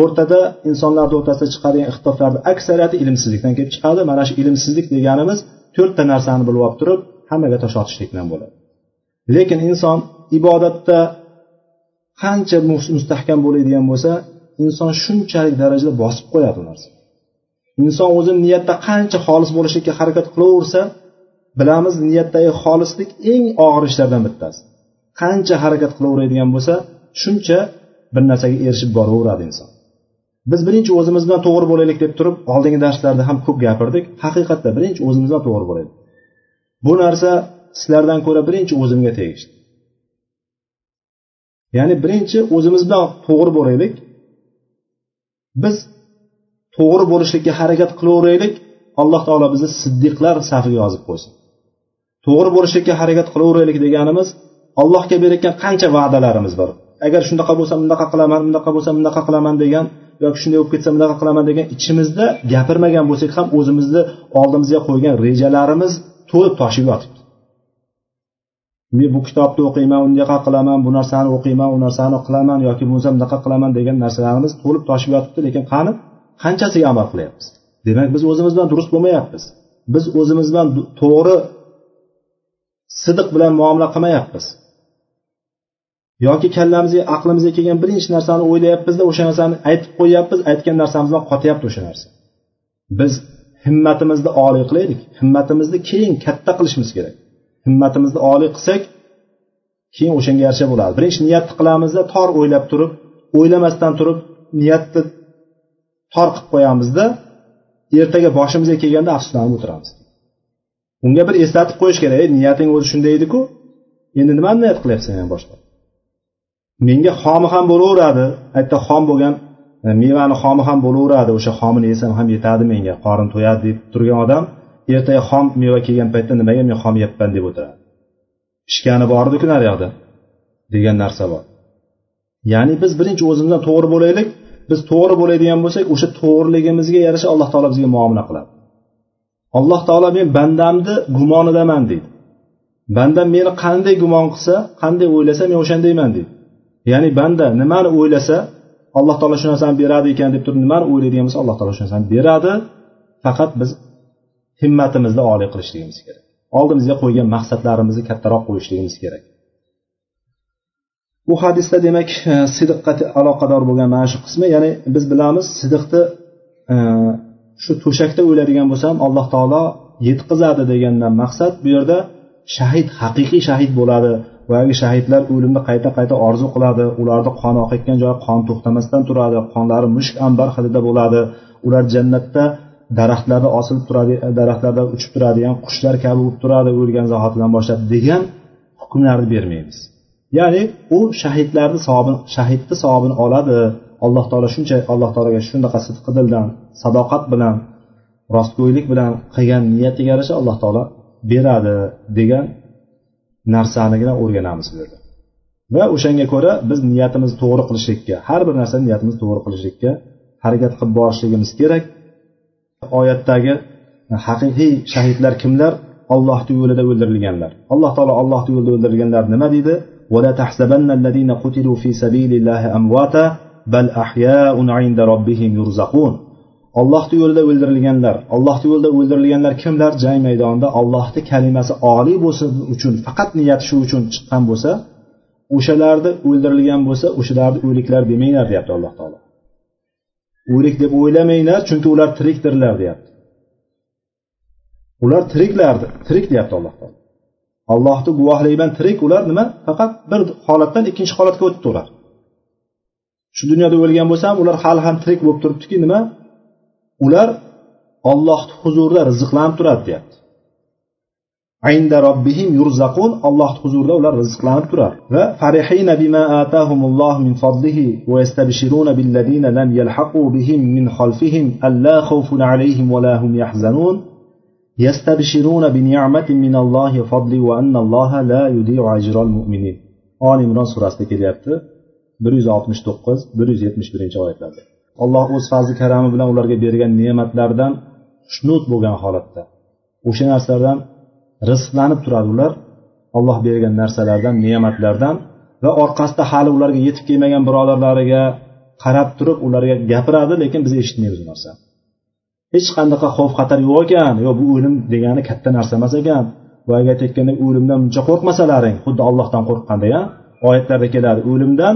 o'rtada insonlarni o'rtasida chiqadigan ixtiloflarni aksariyati ilmsizlikdan kelib chiqadi. Mana shu ilmsizlik deganimiz to'rtta narsani bilib olib turib hammaga tosh otishlikdan bo'ladi. Lekin inson ibodatda qancha mustahkam bo'ladigan bo'lsa inson shunchalik darajada bosib qo'yadi u narsa. Inson o'zini niyatda qancha xolis bo'lishlikka harakat qilaversa bilamiz niyatdagi xolislik eng og'ir ishlardan bittasi. Qancha harakat qilaveradigan bo'lsa shuncha bir narsaga erishib boraveradi inson. Biz birinchi o'zimiz bilan to'g'ri bo'laylik deb turib oldingi darslarda ham ko'p gapirdik. Haqiqatda birinchi o'zimiz bilan to'g'ri bo'laylik. Bu narsa sizlardan ko'ra birinchi o'zimga tegishli. Ya'ni birinchi o'zimiz bilan to'g'ri bo'laylik. Biz to'g'ri bo'lishlikka harakat qilaveraylik. Alloh taolo bizni siddiqlar safiga yozib qo'ysin. To'g'ri bo'lishlikka harakat qilaveraylik deganimiz allohga berayotgan qancha va'dalarimiz bor. Agar shunaqa bo'lsa bunaqa qilaman bunaqa bo'lsa bunaqa qilaman degan yoki shunday bo'lib ketsa bunaqa qilaman degan ichimizda gapirmagan bo'lsak ham o'zimizni oldimizga qo'ygan rejalarimiz to'lib toshib yotibdi. Men bu kitobni o'qiyman unaqa qilaman bu narsani o'qiyman u narsani qilaman yoki bo'lmasa bunaqa qilaman degan narsalarimiz to'lib toshib yotibdi lekin qani? Qanchasiga amal qilyapmiz demak biz o'zimiz bilan durust bo'lmayapmiz. Biz o'zimiz bilan to'g'ri sidiq bilan muomala qilmayapmiz. Yoki kallamizga aqlimizga kelgan birinchi narsani o'ylayapmizda o'sha narsani aytib qo'yyapmiz aytgan narsamiz bilan qotyapti o'sha narsa. Biz himmatimizni oliy qilaylik himmatimizni keyin katta qilishimiz kerak. Himmatimizni oliy qilsak keyin o'shanga yarasha bo'ladi. Birinchi niyatni qilamizda tor o'ylab turib o'ylamasdan turib niyatni tor qilib qo'yamizda ertaga boshimizga kelganda afsuslanib o'tiramiz. Unga bir eslatib qo'yish kerak ey niyating o'zi shunday ediku endi nimani niyat qilyapsan yana boshqa? Menga xomi ham bo'laveradi. Aytda xom bo'lgan e, mevani xomi ham bo'laveradi. O'sha xomini yesam ham yetadi menga qorin to'yadi deb turgan odam ertaga xom meva kelgan paytda nimaga men xom yeyapman deb o'tiradi. Pishgani bor ediku naryoqda degan narsa bor. Ya'ni biz birinchi o'zimizdan to'g'ri bo'laylik biz to'g'ri bo'ladigan bo'lsak o'sha to'g'riligimizga yarasha alloh taolo bizga muomala qiladi. Alloh taolo men bandamni gumonidaman deydi. Bandam meni qanday gumon qilsa qanday o'ylasa men o'shandayman deydi. Ya'ni banda nimani o'ylasa alloh taolo shu narsani beradi ekan deb turib nimani o'ylaydigan bo'lsa alloh taolo shu narsani beradi. Faqat biz himmatimizni oliy qilishligimiz kerak. Oldimizga qo'ygan maqsadlarimizni kattaroq qo'yishligimiz kerak. Bu hadisda demak e, sidiqqa aloqador bo'lgan mana shu qismi ya'ni biz bilamiz sidiqni e, shu to'shakda o'ladigan bo'lsa ham alloh taolo yetqizadi degandan maqsad bu yerda shahid haqiqiy shahid bo'ladi boyagi shahidlar o'limni qayta qayta orzu qiladi. Ularni qoni oqayotgan joyi qon to'xtamasdan turadi qonlari mushk ambar hidida bo'ladi. Ular jannatda daraxtlarda osilib turadi daraxtlarda uchib turadigan qushlar kabi bo'lib turadi o'lgan zahotidan boshlab degan hukmlarni bermaymiz. Ya'ni u shahidlarni savobini shahidni savobini oladi. Alloh taolo shuncha alloh taologa shunaqa sidqi dildan sadoqat bilan rostgo'ylik bilan qilgan niyatiga yarasha alloh taolo beradi degan narsanigina o'rganamiz bu yerda. Va o'shanga ko'ra biz niyatimizni to'g'ri qilishlikka har bir narsani niyatimizni to'g'ri qilishlikka harakat qilib borishligimiz kerak. oyatdagi haqiqiy shahidlar kimlar ollohni yo'lida o'ldirilganlar alloh taolo ollohni yo'lida o'ldirilganlar nima deydi ولا تحسبن الذين قتلوا في سبيل الله أمواتا بل أحياء عند ربهم يرزقون ollohni yo'lida o'ldirilganlar ollohni yo'lida o'ldirilganlar kimlar jang maydonida ollohni kalimasi oliy bo'lsin uchun faqat niyat shu uchun chiqqan bo'lsa o'shalarni o'ldirilgan bo'lsa o'shalarni o'liklar demanglar deyapti alloh taolo O'lik deb o'ylamanglar chunki ular tirikdirlar deyapti. Ular tiriklardir tirik deyapti alloh taolo. Allohni guvohligi bilan tirik ular nima? Faqat bir holatdan ikkinchi holatga o'tibdi ular shu dunyoda o'lgan bo'lsa ham ular hali ham tirik bo'lib turibdiki nima? Ular ollohni huzurida rizqlanib turadi deyapti. inda robbihim yurzaqun allohni huzurida ular rizqlanib turadi va farihina bima atahumulloh min fadlihi va yastabshiruna billadina lam yalhaqu bihim min khalfihim alla khawfun alayhim va la hum yahzanun يستبشرون بنعمة من الله وفضل وأن الله لا يضيع أجر المؤمنين آل إمران surasida kelyapti bir yuz oltmish to'qqiz bir yuz yetmish birinchi oyatlarda alloh o'z fazli karami bilan ularga bergan ne'matlardan xushnud bo'lgan holatda o'sha narsalardan rizqlanib turadi ular. Olloh bergan narsalardan ne'matlardan va orqasida hali ularga yetib kelmagan birodarlariga qarab turib ularga gapiradi lekin biz eshitmaymiz u narsani hech qanaqa xavf xatar yo'q ekan. Yo bu o'lim degani katta narsa emas ekan. Boyagi aytayotgandek o'limdan muncha qo'rqmasalaring. Xuddi ollohdan qo'rqqanday oyatlarda keladi o'limdan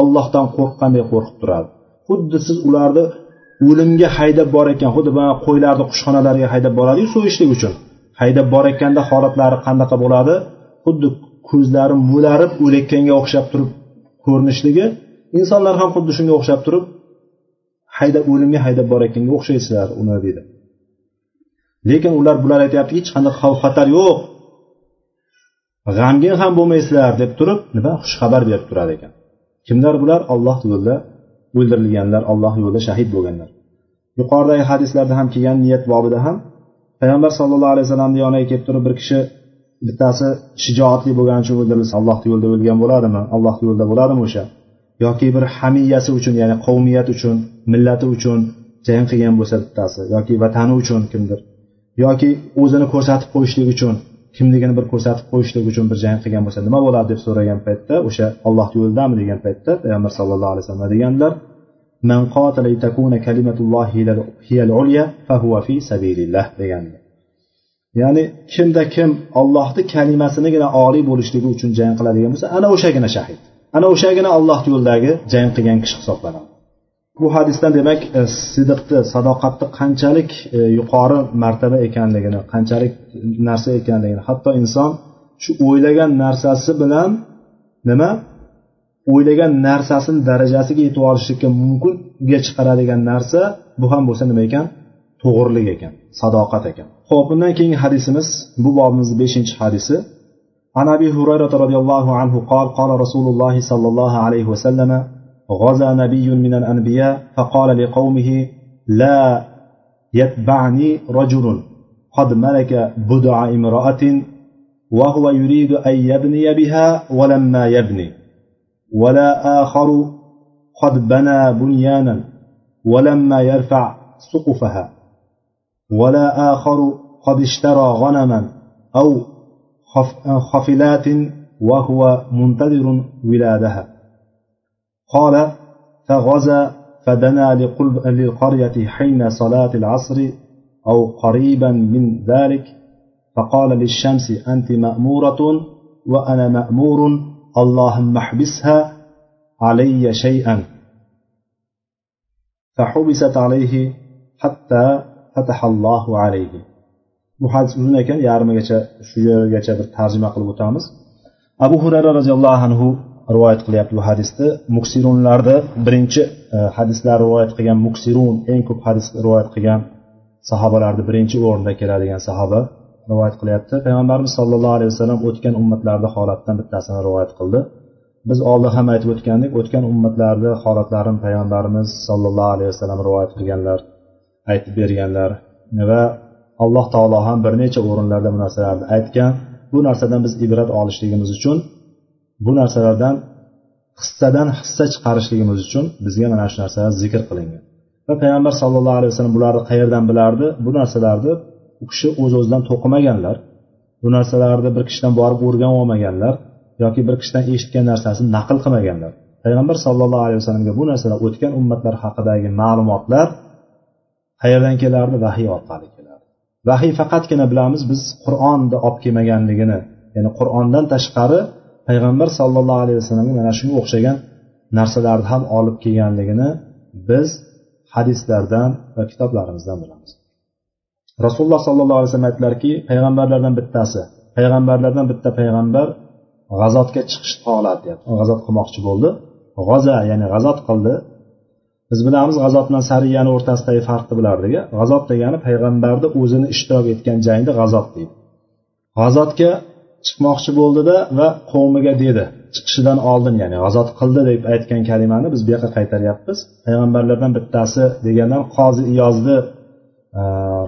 ollohdan qo'rqqanday qo'rqib turadi. Xuddi siz ularni o'limga haydab borayotgan xuddi qo'ylarni qushxonalariga haydab boradiyu so'yishlik uchun. Haydab borayotganda holatlari qanaqa bo'ladi? Xuddi ko'zlari mo'larib o'layotganga o'xshab turib ko'rinishligi. Insonlar ham xuddi shunga o'xshab turib haydab o'limga haydab borayotganga o'xshaysizlar uni deydi. Lekin ular bular aytyapti hech qanday xavf xatar yo'q. G'amgin ham bo'lmaysizlar deb turib nima? Xushxabar berib turar ekan. Kimlar bular? Olloh yo'lida o'ldirilganlar olloh yo'lida shahid bo'lganlar. Yuqoridagi hadislarda ham kelgan niyat bobida ham payg'ambar sallallohu alayhi vasallamni yoniga kelib turib bir kishi bittasi shijoatli bo'lgani uchun o'ldirilsa allohni yo'lida o'lgan bo'ladimi? Allohni yo'lida bo'ladimi o'sha? Yoki bir hamiyasi uchun ya'ni qavmiyati uchun millati uchun jang qilgan bo'lsa bittasi yoki vatani uchun kimdir? Yoki o'zini ko'rsatib qo'yishlik uchun kimligini bir ko'rsatib qo'yishlik uchun bir jang qilgan bo'lsa nima bo'ladi deb so'ragan paytda o'sha ollohni yo'lidami degan paytda payg'ambar sallallohu alayhi vasallam deganlar? Man كلمة takuna kalimatullohi العليا فهو في fi sabilillah degan ya'ni kimda kim ollohni kalimasinigina oliy bo'lishligi uchun jang qiladigan bo'lsa ana o'shagina shahid. Ana o'shagina olloh yo'lidagi jang qilgan kishi hisoblanadi. Bu hadisdan demak e, sidiqni sadoqatni qanchalik e, yuqori martaba ekanligini qanchalik narsa ekanligini hatto inson shu o'ylagan narsasi bilan nima? o'ylagan narsasini darajasiga yetib olishlikka mumkinga chiqaradigan narsa bu ham bo'lsa nima ekan to'g'rilik ekan sadoqat ekan ho'p bundan keyingi hadisimiz bu bobimizni beshinchi hadisi عن ابي هريره رضي الله عنه قال قال رسول الله صلى الله عليه وسلم غزا نبي من الأنبياء فقال لقومه لا يتبعني رجل قد ملك بدع امرأة وهو يريد أن يبني بها ولما يبني ولا آخر قد بنى بنيانا ولما يرفع سقفها ولا آخر قد اشترى غنما أو خفلات وهو منتظر ولادها. قال فغزا فدنا للقرية حين صلاة العصر أو قريبا من ذلك فقال للشمس أنت مأمورة وأنا مأمور اللهم احبسها علي شيئا فحبست عليه حتى فتح الله عليه bu hadis uzun ekan yarmigacha shu yergacha bir tarjima qilib o'tamiz abu hurayra roziyallohu anhu rivoyat qilyapti bu hadisni muksirunlarni birinchi e, hadislar rivoyat qilgan muksirun eng ko'p hadis rivoyat qilgan sahobalarni birinchi o'rinda keladigan sahoba Rivoyat qilyapti. Payg'ambarimiz sollallohu alayhi vasallam o'tgan ummatlarni holatidan bittasini rivoyat qildi. Biz oldin ham aytib o'tgandik o'tgan ummatlarni holatlarini payg'ambarimiz sollallohu alayhi vasallam rivoyat qilganlar aytib berganlar va alloh taolo ham bir necha o'rinlarda bu narsalarni aytgan. Bu narsadan biz ibrat olishligimiz uchun bu narsalardan hissadan hissa chiqarishligimiz uchun bizga mana shu narsalar zikr qilingan. Va payg'ambar sallallohu alayhi vasallam bularni qayerdan bilardi? Bu narsalarni u kishi o'z o'zidan to'qimaganlar bu narsalarni bir kishidan borib o'rganib olmaganlar yoki bir kishidan eshitgan narsasini naql qilmaganlar. Payg'ambar sallallohu alayhi vasallamga bu narsalar o'tgan ummatlar haqidagi ma'lumotlar qayerdan kelardi? Vahiy orqali kelardi. Vahiy faqatgina bilamiz biz qur'onni olib kelmaganligini ya'ni qur'ondan tashqari payg'ambar sollallohu alayhi vasallamga mana shunga o'xshagan narsalarni ham olib kelganligini biz hadislardan va kitoblarimizdan bilamiz. Rasululloh sollallohu alayhi vasallam aytdilarki payg'ambarlardan bittasi payg'ambarlardan bitta payg'ambar g'azotga chiqishni xohladi deyapti g'azot qilmoqchi bo'ldi. G'oza ya'ni g'azot qildi. Biz bilamiz g'azot bilan sariyani o'rtasidagi farqni bilardik g'azot degani payg'ambarni o'zini ishtirok etgan jangni g'azot deydi. G'azotga chiqmoqchi bo'ldida va qavmiga dedi chiqishidan oldin ya'ni g'azot qildi deb aytgan kalimani biz bu yoqqa qaytaryapmiz. Payg'ambarlardan bittasi degandan qozi iyozni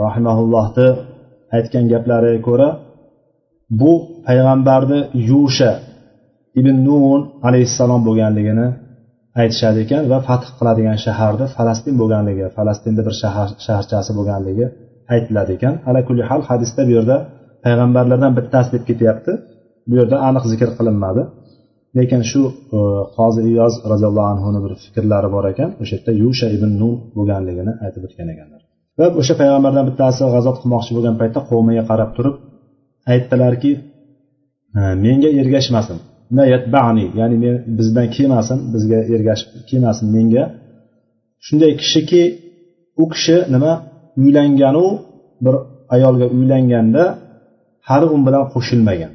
rahimaullohni aytgan gaplariga ko'ra bu payg'ambarni yusha ibn nun alayhissalom bo'lganligini aytishadi ekan va fath qiladigan shaharni falastin bo'lganligi falastinda bir shahar shaharchasi bo'lganligi aytiladi ekan. Ala kulli hal hadisda bu yerda payg'ambarlardan bittasi deb ketyapti. Bu yerda aniq zikr qilinmadi. Lekin shu e, qozi iyoz roziyallohu anhuni bir fikrlari bor ekan. O'sha yerda yusha ibn nun bo'lganligini aytib o'tgan ekanlar. Va o'sha payg'ambardan bittasi g'azot qilmoqchi bo'lgan paytda qavmiga qarab turib aytdilarki menga ergashmasin. Ya'ni men bizdan kelmasin bizga ergashib kelmasin menga. Shunday kishiki u kishi nima? Uylanganu bir ayolga uylanganda hali u um bilan qo'shilmagan.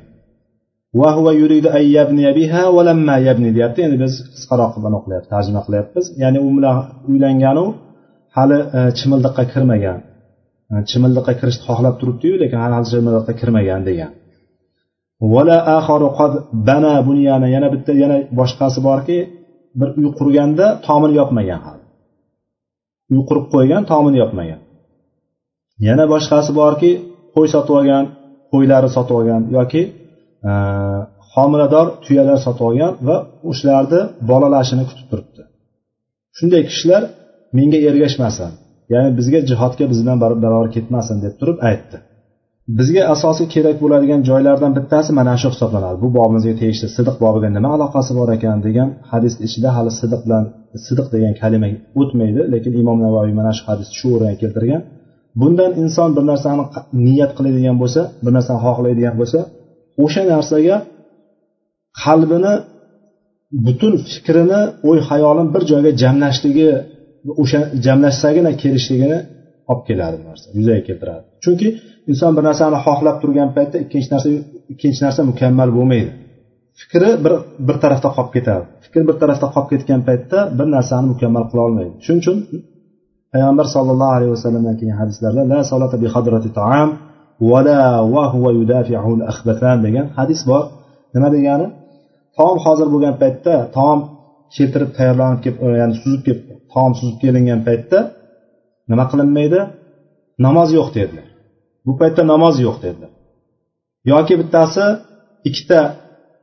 Deyapti. Endi biz qisqaroq qilib o'qilyapti tarjima qilyapmiz. Ya'ni u bilan uylanganu hali e, chimildiqqa kirmagan. E, chimildiqqa kirishni xohlab turibdiyu lekin hali chimildiqqa kirmagan degan. Yana bitta yana boshqasi borki bir uy qurganda tomini yopmagan hali. Uy qurib qo'ygan tomini yopmagan yana boshqasi borki qo'y sotib olgan qo'ylari sotib olgan yoki e, homilador tuyalar sotib olgan va o'shalarni bolalashini kutib turibdi. Shunday kishilar menga ergashmasin ya'ni bizga jihodga bizdan bilan barobar ketmasin deb turib aytdi. Bizga asosiy kerak bo'ladigan joylardan bittasi mana shu hisoblanadi. Bu bobimizga tegishli sidiq bobiga nima aloqasi bor ekan degan hadis ichida hali sidiq bilan sidiq degan kalima o'tmaydi lekin imom navoiy mana shu hadisni shu o'ringa keltirgan. Bundan inson bir narsani niyat qiladigan bo'lsa bir narsani xohlaydigan bo'lsa o'sha narsaga qalbini butun fikrini o'y xayolini bir joyga jamlashligi o'sha jamlashsagina kelishligini olib keladi bu narsa yuzaga keltiradi chunki inson bir narsani xohlab turgan paytda ikkinchi narsa ikkinchi narsa mukammal bo'lmaydi. Fikri bir bir tarafda qolib ketadi fikr bir tarafda qolib ketgan paytda bir narsani mukammal qila olmaydi. Shuning uchun payg'ambar sollallohu alayhi vasallamdan kelgan hadislarda la solata bi hadrati taam vala va huva yudafiul akhbatan degan hadis bor. Nima degani? Taom hozir bo'lgan paytda taom keltirib tayyorlanib kelib ya'ni suzib kelib taom suzib kelingan paytda nima qilinmaydi? Namoz yo'q dedilar. Bu paytda namoz yo'q dedilar. Yoki bittasi ikkita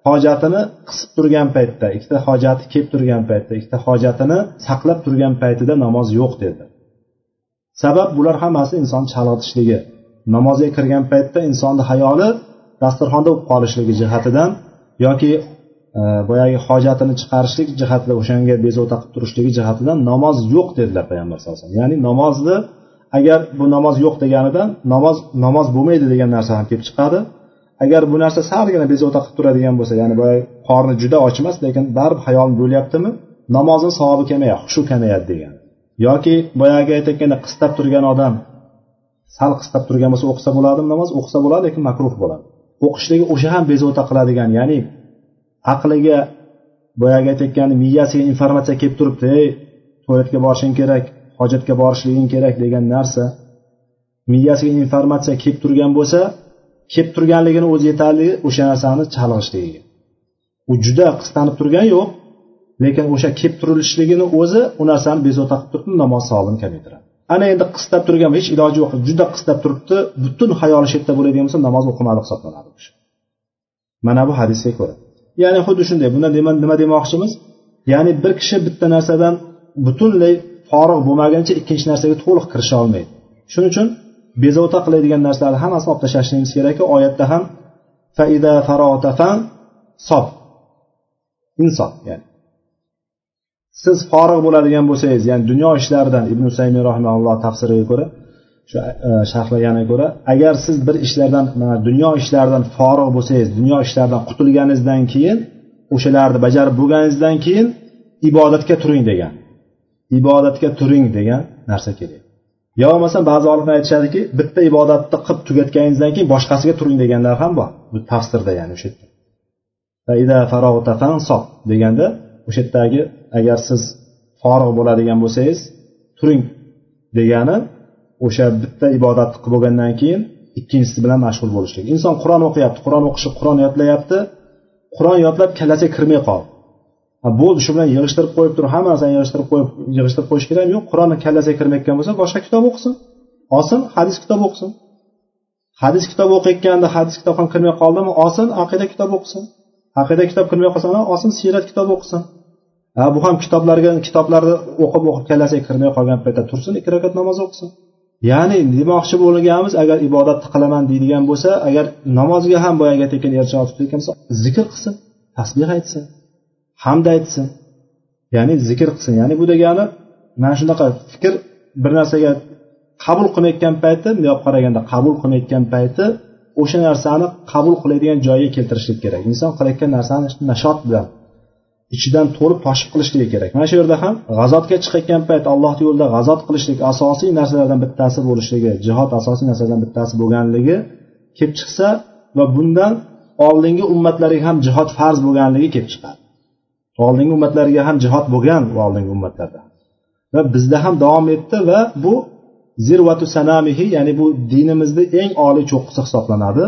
hojatini qisib turgan paytda ikkita hojati kelib turgan paytda ikkita hojatini saqlab turgan paytida namoz yo'q dedi sabab bular hammasi inson chalg'itishligi namozga kirgan paytda insonni hayoli dasturxonda bo'lib qolishligi jihatidan yoki boyagi hojatini chiqarishlik jihatida o'shanga bezovta qilib turishligi jihatidan namoz yo'q dedilar payg'ambar sallallohu alayhi vasallam. Ya'ni namozni agar bu namoz yo'q deganidan namoz namoz bo'lmaydi degan narsa ham kelib chiqadi. Agar bu narsa salgina bezovta qilib turadigan bo'lsa ya'ni boyagi qorni juda och emas lekin baribir hayolim bo'lyaptimi namozni savobi kamayadi shu kamayadi degan. Yoki boyagi aytayotganda qistab turgan odam sal qistab turgan bo'lsa o'qisa bo'ladimi namoz o'qisa bo'ladi lekin makruh bo'ladi. O'qishligi o'sha ham bezovta qiladigan ya'ni aqliga boyagi aytayotgani miyasiga informatsiya kelib turibdi ey tualetga borishing kerak hojatga borishliging kerak degan narsa miyasiga informatsiya kelib turgan bo'lsa kelib turganligini o'zi yetarli o'sha narsani chalg'ishligiga u juda qistanib turgani yo'q lekin o'sha kelib turilishligini o'zi u narsani bezovta qilib turibdi namoz savobini kamaytiradi. Ana endi qistab turgan hech iloji yo'q juda qistab turibdi butun hayoli shu yerda bo'ladigan bo'lsa namoz o'qimadi hisoblanadi mana bu hadisga ko'ra. Ya'ni xuddi shunday bunda nima demoqchimiz? Ya'ni bir kishi bitta narsadan butunlay forig' bo'lmaguncha ikkinchi narsaga to'liq kirisha olmaydi. Shuning uchun bezovta qiladigan narsalarni hammasini olib tashlashligimiz kerakki oyatda ham faida farotafan sob. Insof ya'ni. Siz forig' bo'ladigan bo'lsangiz ya'ni dunyo ishlaridan ibn usaymiy rahimalloh tafsiriga ko'ra shu e, sharhlaganiga ko'ra agar siz bir ishlardan dunyo ishlaridan forig' bo'lsangiz dunyo ishlaridan qutulganingizdan keyin o'shalarni bajarib bo'lganingizdan keyin ibodatga turing degan. Ibodatga turing degan narsa kerak. Yo bo'lmasam ba'zi olimlar aytishadiki bitta ibodatni qilib tugatganingizdan keyin boshqasiga turing deganlar ham bor. Bu tafsirda ya'ni o'sha yerda. Deganda o'sha yerdagi agar siz forig' bo'ladigan bo'lsangiz turing degani o'sha bitta ibodatni qilib bo'lgandan keyin ikkinchisi bilan mashg'ul bo'lishlik. Inson qur'on o'qiyapti qur'on o'qishi qur'on yodlayapti. Qur'on yodlab kallasiga kirmay qoldi. Bo'ldi shu bilan yig'ishtirib qo'yib turib hamma narsani yig'ishtirib qo'yib yig'ishtirib qo'yish kerak yo'q. Qur'onni kallasiga kirmayotgan bo'lsa boshqa kitob o'qisin. Olsin hadis kitob o'qisin. Hadis kitob o'qiyotganda hadis kitob ham kirmay qoldimi? Olsin aqida kitob o'qisin. Aqida kitob kirmay qolsa olsin siyrat kitob o'qisin. Ha bu ham kitoblarga kitoblarni o'qib o'qib kallasiga kirmay qolgan paytda tursin ikki rakat namoz o'qisin. Ya'ni demoqchi bo'lganimiz agar ibodatni qilaman deydigan bo'lsa agar namozga ham boyagi aytayotgan ercha tutayotgan bo'lsa zikr qilsin tasbeh aytsin hamd aytsin. Ya'ni zikr qilsin. Ya'ni bu degani mana shunaqa fikr bir narsaga qabul qilmayotgan payti bundoq qaraganda qabul qilmayotgan payti o'sha narsani qabul qiladigan joyiga keltirishlik kerak. Inson qilayotgan narsani nashot bilan ichidan to'lib toshib qilishligi kerak. Mana shu yerda ham g'azotga chiqayotgan payt allohni yo'lida g'azot qilishlik asosiy narsalardan bittasi bo'lishligi jihod asosiy narsalardan bittasi bo'lganligi kelib chiqsa va bundan oldingi ummatlarga ham jihod farz bo'lganligi kelib chiqadi. Oldingi ummatlarga ham jihod bo'lgan oldingi ummatlarda. Va bizda ham davom etdi va bu zirvatu sanamihi ya'ni bu dinimizni eng oliy cho'qqisi hisoblanadi.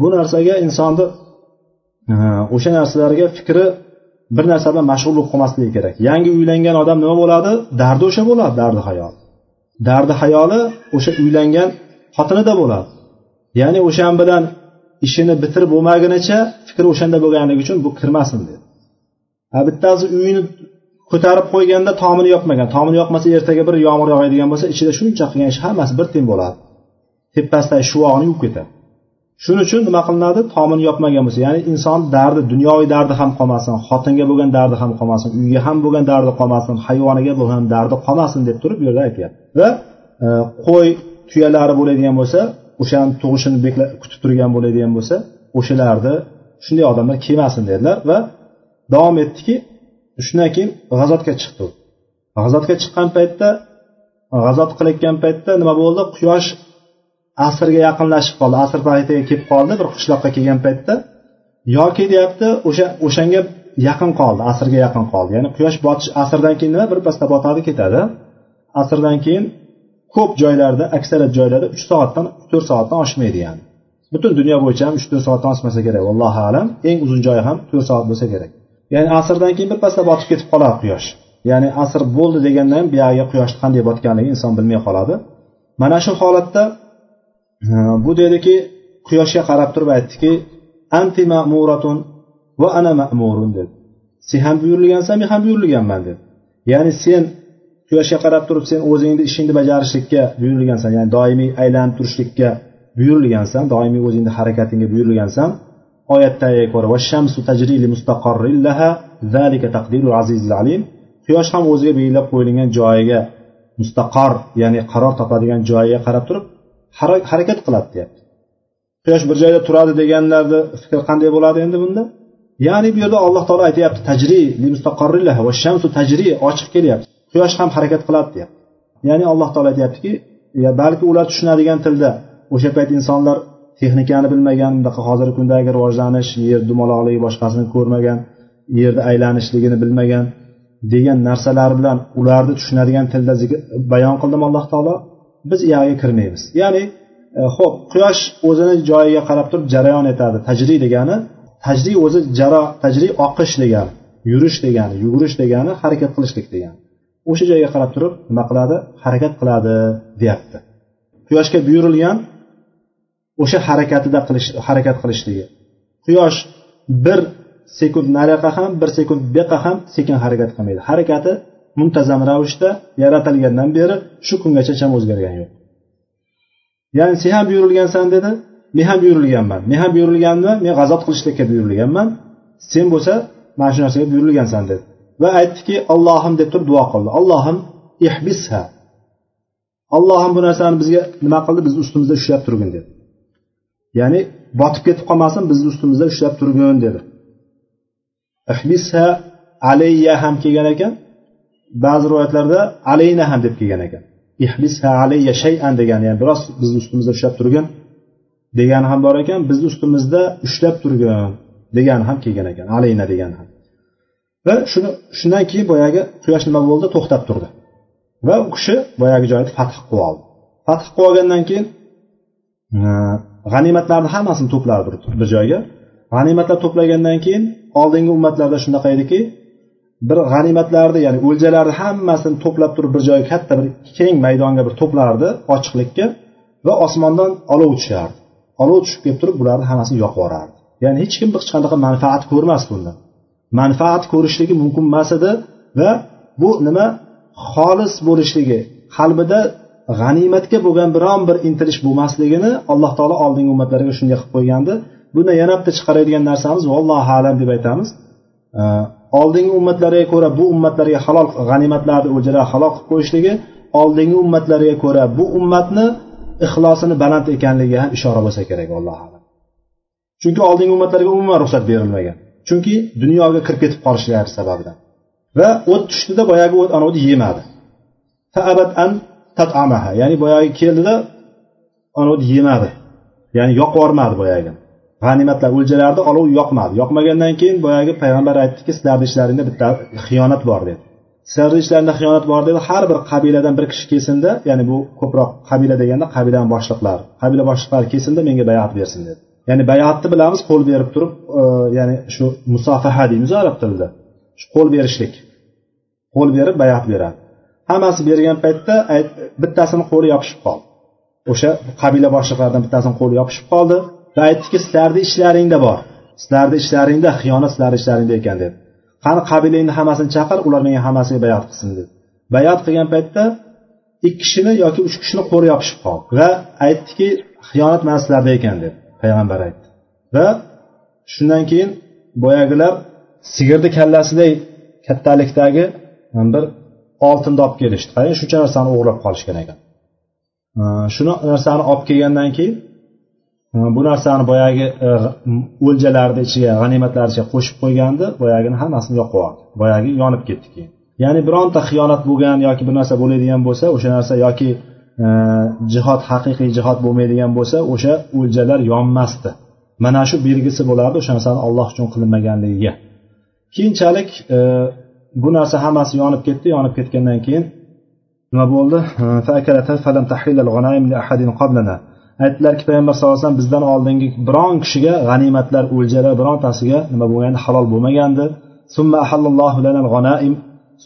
Bu narsaga insonni e, o'sha narsalarga fikri bir narsa bilan mashg'ul bo'lib qolmasligi kerak. Yangi uylangan odam nima bo'ladi? Dardi o'sha bo'ladi dardi hayoli. Dardi hayoli o'sha uylangan xotinida bo'ladi. Ya'ni o'shan bilan ishini bitirib bo'lmagunicha fikri o'shanda bo'lganligi uchun bu kirmasin dedi. Ha bittasi uyini ko'tarib qo'yganda tomini yopmagan tomini yoqmasa ertaga bir yomg'ir yog'adigan bo'lsa ichida shuncha qilgan ishi hammasi bir teng bo'ladi. Tepasidagi shuvog'ini yuvib ketadi. Shuning uchun nima qilinadi? Tomini yopmagan bo'lsa ya'ni inson dardi dunyoviy dardi ham qolmasin xotinga bo'lgan dardi ham qolmasin uyga ham bo'lgan dardi qolmasin hayvoniga bo'lgan dardi qolmasin deb turib bu yerda aytyapti. Va e, qo'y tuyalari bo'ladigan bo'lsa o'shani tug'ishini kutib turgan bo'ladigan bo'lsa o'shalarni shunday odamlar kelmasin dedilar va davom etdiki shundan keyin g'azotga chiqdi g'azotga chiqqan paytda g'azot qilayotgan paytda nima bo'ldi? Quyosh asrga yaqinlashib qoldi. Asr paytiga kelib qoldi bir qishloqqa kelgan paytda. Yoki deyapti o'sha o'shanga yaqin qoldi asrga yaqin qoldi. Ya'ni quyosh botish asrdan keyin nima? Birpasda botadi ketadi. Asrdan keyin ko'p joylarda aksariyat joylarda uch soatdan to'rt soatdan oshmaydi ya'ni. Butun dunyo bo'yicha ham uch to'rt soatdan oshmasa kerak allohu alam. Eng uzun joyi ham to'rt soat bo'lsa kerak. Ya'ni asrdan keyin birpasda botib ketib qoladi quyosh. Ya'ni asr bo'ldi deganda ham buyog'iga quyoshni qanday botganligini inson bilmay qoladi. Mana shu holatda bu dediki quyoshga qarab turib aytdiki anti ma'muratun va ana ma'murun dedi. Sen ham buyurilgansan men ham buyurilganman dedi. Ya'ni sen quyoshga qarab turib sen o'zingni ishingni bajarishlikka buyurilgansan ya'ni doimiy aylanib turishlikka buyurilgansan doimiy o'zingni harakatingga buyurilgansan oyatdaga ko'ra va shamsu tajrili mustaqarrillaha zalika taqdirul azizil alim. Quyosh ham o'ziga belgilab qo'yilgan joyiga mustaqor ya'ni qaror topadigan joyiga qarab turib harakat qiladi deyapti. Quyosh bir joyda turadi deganlarni fikr qanday bo'ladi endi bunda? Ya'ni bu yerda alloh taolo aytyapti tajri shamsu tajri ochiq kelyapti. Quyosh ham harakat qiladi deyapti. Ya'ni alloh taolo aytyaptiki balki ular tushunadigan tilda o'sha payt insonlar texnikani bilmagan bunaqa hozirgi kundagi rivojlanish yer dumaloqligi boshqasini ko'rmagan yerni aylanishligini bilmagan degan narsalar bilan ularni tushunadigan tilda bayon qildimi alloh taolo. Biz uyog'iga kirmaymiz. Ya'ni e, ho'p quyosh o'zini joyiga qarab turib jarayon etadi tajriy degani tajriy o'zi jaro tajriy oqish degani yurish degani yugurish degani harakat qilishlik degani. O'sha joyga qarab turib nima qiladi? Harakat qiladi deyapti. Quyoshga buyurilgan o'sha harakatida qilish harakat qilishligi. Quyosh bir sekund nariyoqqa ham bir sekund buyoqqa ham sekin harakat qilmaydi. Harakati muntazam ravishda yaratilgandan beri shu kungacha hech ham o'zgargani yo'q. Ya'ni sen ham buyurilgansan dedi men ham buyurilganman men ham buyurilganman men g'azot qilishlikka buyurilganman sen bo'lsa mana shu narsaga buyurilgansan dedi. Va aytdiki allohim deb turib duo qildi. Allohim ihbisha. Allohim bu narsani bizga nima qildi? Bizni ustimizda ushlab turgin dedi. Ya'ni botib ketib qolmasin bizni ustimizda ushlab turgin dedi. Ihbisha alayya ham kelgan ekan. Ba'zi rivoyatlarda alayna ham deb kelgan ekan. Ihbisha alayya shayan degani ya'ni biroz bizni ustimizda ushlab turgin degani ham bor ekan bizni ustimizda ushlab turgin degani ham kelgan ekan. Alayna degani ham. Va shuni shundan keyin boyagi quyosh nima bo'ldi? To'xtab turdi. Va u kishi boyagi joyni fath qilib oldi. Fath qilib olgandan keyin g'animatlarni hammasini to'pladi bir joyga. G'animatlar to'plagandan keyin oldingi ummatlarda shunaqa ediki bir g'animatlarni ya'ni o'ljalarni hammasini to'plab turib bir joyga katta bir keng maydonga bir to'plardi ochiqlikka va osmondan olov tushardi olov tushib kelib turib bularni hammasini yoqib yuborardi. Ya'ni hech kim hech qanaqa manfaat ko'rmasdi bundan. Manfaat ko'rishligi mumkin emas edi va bu nima? Xolis bo'lishligi qalbida g'animatga bo'lgan biron bir intilish bo'lmasligini alloh taolo oldingi ummatlarga shunday qilib qo'ygandi. Bundan yana bitta chiqaradigan narsamiz vallohu alam deb aytamiz. Oldingi ummatlarga ko'ra bu ummatlarga halol g'animatlarni o'ljalar halol qilib qo'yishligi oldingi ummatlarga ko'ra bu ummatni ixlosini baland ekanligiga ham ishora bo'lsa kerak alloh alam. Chunki oldingi ummatlarga umuman ruxsat berilmagan. Chunki dunyoga kirib ketib qolishlari sababidan. Va o't tushdida boyagi o't anavi yemadi. Ya'ni boyagi keldida anavi yemadi. Ya'ni yoqib yubormadi boyagini g'animatlar o'ljalarni olov yoqmadi. Yoqmagandan keyin boyagi payg'ambar aytdiki sizlarni ishlaringda bitta xiyonat bor dedi. Sizlarni ishlaringda xiyonat bor dedi. Har bir qabiladan bir kishi kelsinda ya'ni bu ko'proq qabila deganda qabilani boshliqlari qabila boshliqlari kelsinda menga bayat bersin dedi. Ya'ni bayatni bilamiz qo'l berib turib e, ya'ni shu musofaha deymiz arab tilida. Shu qo'l berishlik. Qo'l berib bayat beradi. Hammasi bergan paytda bittasini qo'li yopishib qoldi. O'sha qabila boshliqlaridan bittasini qo'li yopishib qoldi. Aytdiki sizlarni ishlaringda bor. Sizlarni ishlaringda xiyonat sizlarni ishlaringda ekan dedi. Qani qabilangni hammasini chaqir ular menga hammasiga bayat qilsin dedi. Bayat qilgan paytda ikki kishini yoki uch kishini qo'ri yopishib qoldi va aytdiki xiyonat mana sizlarda ekan dedi. Payg'ambar aytdi. Va shundan keyin boyagilar sigirni kallasiday kattalikdagi bir oltinni olib kelishdi. Qarang shuncha narsani o'g'irlab qolishgan ekan. Shuni narsani olib kelgandan keyin Э, bu narsani boyagi э, o'ljalarni ichiga g'animatlar ichiga qo'shib qo'ygandi. Boyagini hammasini yoqib yubordi boyagi yonib ketdi keyin. Ya'ni bironta xiyonat bo'lgan yoki bir narsa bo'ladigan bo'lsa o'sha narsa yoki e, jihod haqiqiy jihod bo'lmaydigan bo'lsa o'sha o'ljalar yonmasdi. Mana shu belgisi bo'lardi o'sha narsani olloh uchun qilinmaganligiga keyinchalik e, bu narsa hammasi yonib ketdi. Yonib ketgandan keyin nima bo'ldi? E, aytdilarki payg'ambar sallallohu alayhi vasallam bizdan oldingi biron kishiga g'animatlar o'ljalar birontasiga nima bo'lgandi halol bo'lmagandi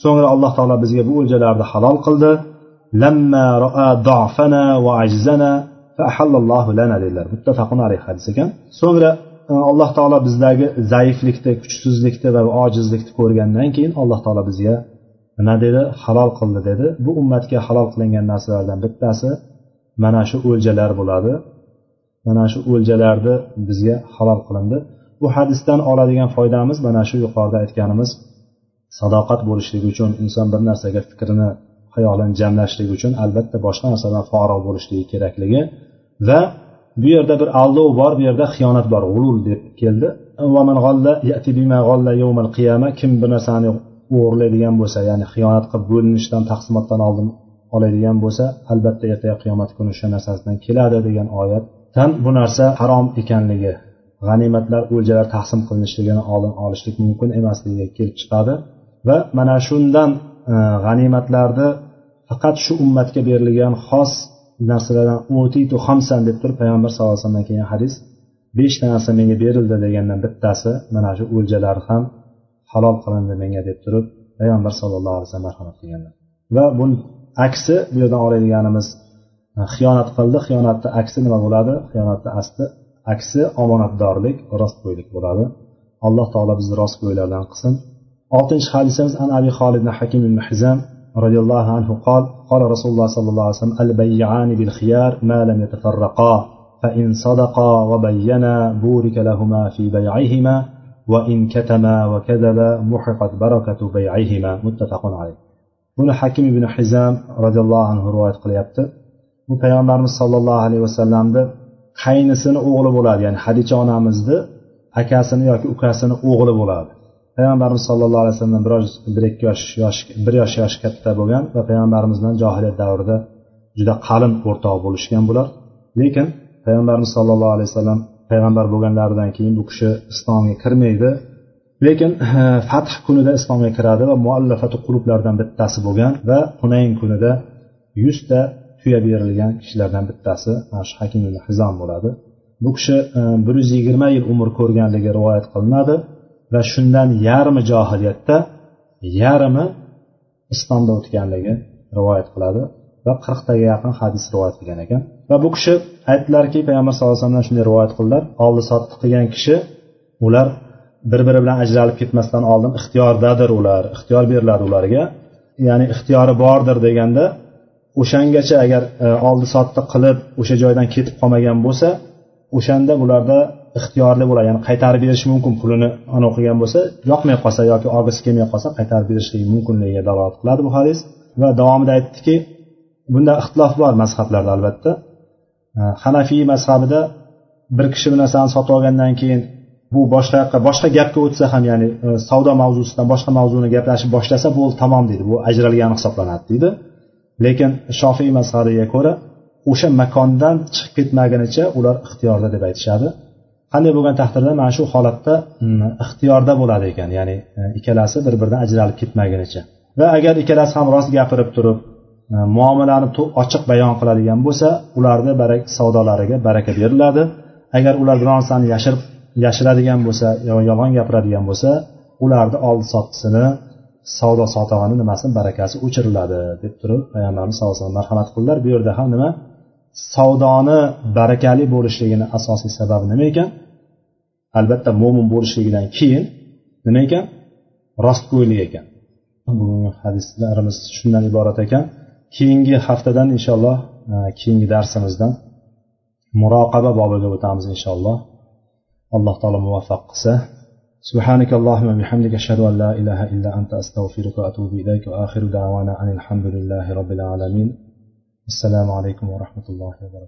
so'ngra alloh taolo bizga bu o'ljalarni halol qildi. Dedilar. Muttafaqun alayhi hadis ekan. So'ngra e, alloh taolo bizdagi zaiflikni kuchsizlikni va ojizlikni ko'rgandan keyin alloh taolo bizga nima dedi? Halol qildi dedi. Bu ummatga halol qilingan narsalardan bittasi mana shu o'ljalar bo'ladi. Mana shu o'ljalarni bizga halol qilindi. Bu hadisdan oladigan foydamiz mana shu yuqorida aytganimiz sadoqat bo'lishligi uchun inson bir narsaga fikrini xayolini jamlashligi uchun albatta boshqa narsadan forig' bo'lishligi kerakligi va bu yerda bir aldov bor bu yerda xiyonat bor g'ulul deb keldi. Kim bir narsani o'g'irlaydigan bo'lsa ya'ni xiyonat qilib bo'linishdan taqsimotdan oldin oladigan bo'lsa albatta ertaga qiyomat kuni o'sha narsasidan keladi degan oyatdan bu narsa harom ekanligi g'animatlar o'ljalar taqsim qilinishligini oldin olishlik mumkin emasligiga kelib chiqadi. Va mana shundan e, g'animatlarni faqat shu ummatga berilgan xos narsalardan o'titu hamsan deb turib payg'ambar sallallohu alayhi vasallamdan kelgan hadis beshta narsa menga berildi degandan bittasi mana shu o'ljalar ham halol qilindi menga deb turib payg'ambar sallallohu alayhi vasallam marhamat qilganlar. Va bu aksi bu yerdan oladiganimiz e, xiyonat qildi xiyonatni aksi nima bo'ladi xiyonatni asli aksi omonatdorlik rostgo'ylik bo'ladi alloh taolo bizni rostgo'ylardan qilsin oltinchi hadisimiz an abi xolid hakim ibn hizam رضي الله عنه قال قال رسول الله صلى الله عليه وسلم البيعان بالخيار ما لم يتفرقا فإن صدقا وبينا بورك لهما في بيعهما وإن كتما وكذبا محقت بركة بيعهما متفق عليه buni hakim ibn hizam roziyallohu anhu rivoyat qilyapti. Bu payg'ambarimiz sollallohu alayhi vasallamni qaynisini o'g'li bo'ladi ya'ni hadicha onamizni akasini yoki ukasini o'g'li bo'ladi. Payg'ambarimiz sallallohu alayhi vasallam biroz bir ikki yosh yosh bir yosh yoshi katta bo'lgan va payg'ambarimiz bilan johiliyat davrida juda qalin o'rtoq bo'lishgan bular. Lekin payg'ambarimiz sollallohu alayhi vasallam payg'ambar bo'lganlaridan keyin bu kishi islomga kirmaydi. Lekin <laughs> fath kunida islomga kiradi va muallafati qulublardan bittasi bo'lgan va hunayn kunida yuzta tuya berilgan kishilardan bittasi mana shu hakim hizom bo'ladi. Bu kishi e, bir yuz yigirma yil umr ko'rganligi rivoyat qilinadi va shundan yarmi johiliyatda yarmi islomda o'tganligi rivoyat qiladi va qirqtaga yaqin hadis rivoyat qilgan ekan. Va bu kishi aytdilarki payg'ambar sallallohu alayhi vasallamdan shunday rivoyat qildilar. Oldi sotdi qilgan kishi ular bir biri bilan ajralib ketmasdan oldin ixtiyordadir ular ixtiyor beriladi ularga. Ya'ni ixtiyori bordir deganda o'shangacha agar e, oldi sotdi qilib o'sha joydan ketib qolmagan bo'lsa o'shanda bularda ixtiyorli bo'ladi ya'ni qaytarib berish mumkin pulini anavi qilgan bo'lsa yoqmay qolsa yoki olgisi kelmay qolsa qaytarib berishligi mumkinligiga dalolat qiladi bu hadis. Va davomida aytdiki bunda ixtilof bor mazhablarda albatta. E, Hanafiy mazhabida bir kishi bir narsani sotib olgandan keyin bu boshqa yoqqa boshqa gapga o'tsa ham ya'ni e, savdo mavzusidan boshqa mavzuni gaplashib boshlasa bu tamom deydi bu ajralgani hisoblanadi deydi. Lekin shofiy mazhabiga ko'ra o'sha makondan chiqib ketmagunicha ular ixtiyorda deb aytishadi. Qanday bo'lgan taqdirda mana shu holatda ixtiyorda bo'ladi ekan ya'ni e, ikkalasi bir biridan ajralib ketmagunicha. Va agar ikkalasi ham rost gapirib turib e, muomalani ochiq bayon qiladigan bo'lsa ularni savdolariga baraka beriladi. Agar ular biron narsani yashirib yashiradigan bo'lsa yo yolg'on gapiradigan bo'lsa ularni oldi sottisini savdo sotig'ini nimasini barakasi o'chiriladi deb turib payg'ambarimiz sallallohu alayhi vasallam marhamat qildilar. Bu yerda ham nima? Savdoni barakali bo'lishligini asosiy sababi nima ekan? Albatta mo'min bo'lishligidan keyin nima ekan? Rostgo'ylik ekan. Bugungi hadislarimiz shundan iborat ekan. Keyingi haftadan inshaalloh e, keyingi darsimizdan muroqaba bobiga o'tamiz inshaalloh. Alloh taolo muvaffaq qilsa سبحانك اللهم وبحمدك أشهد أن لا إله إلا أنت أستغفرك وأتوب إليك وآخر دعوانا أن الحمد لله رب العالمين السلام عليكم ورحمة الله وبركاته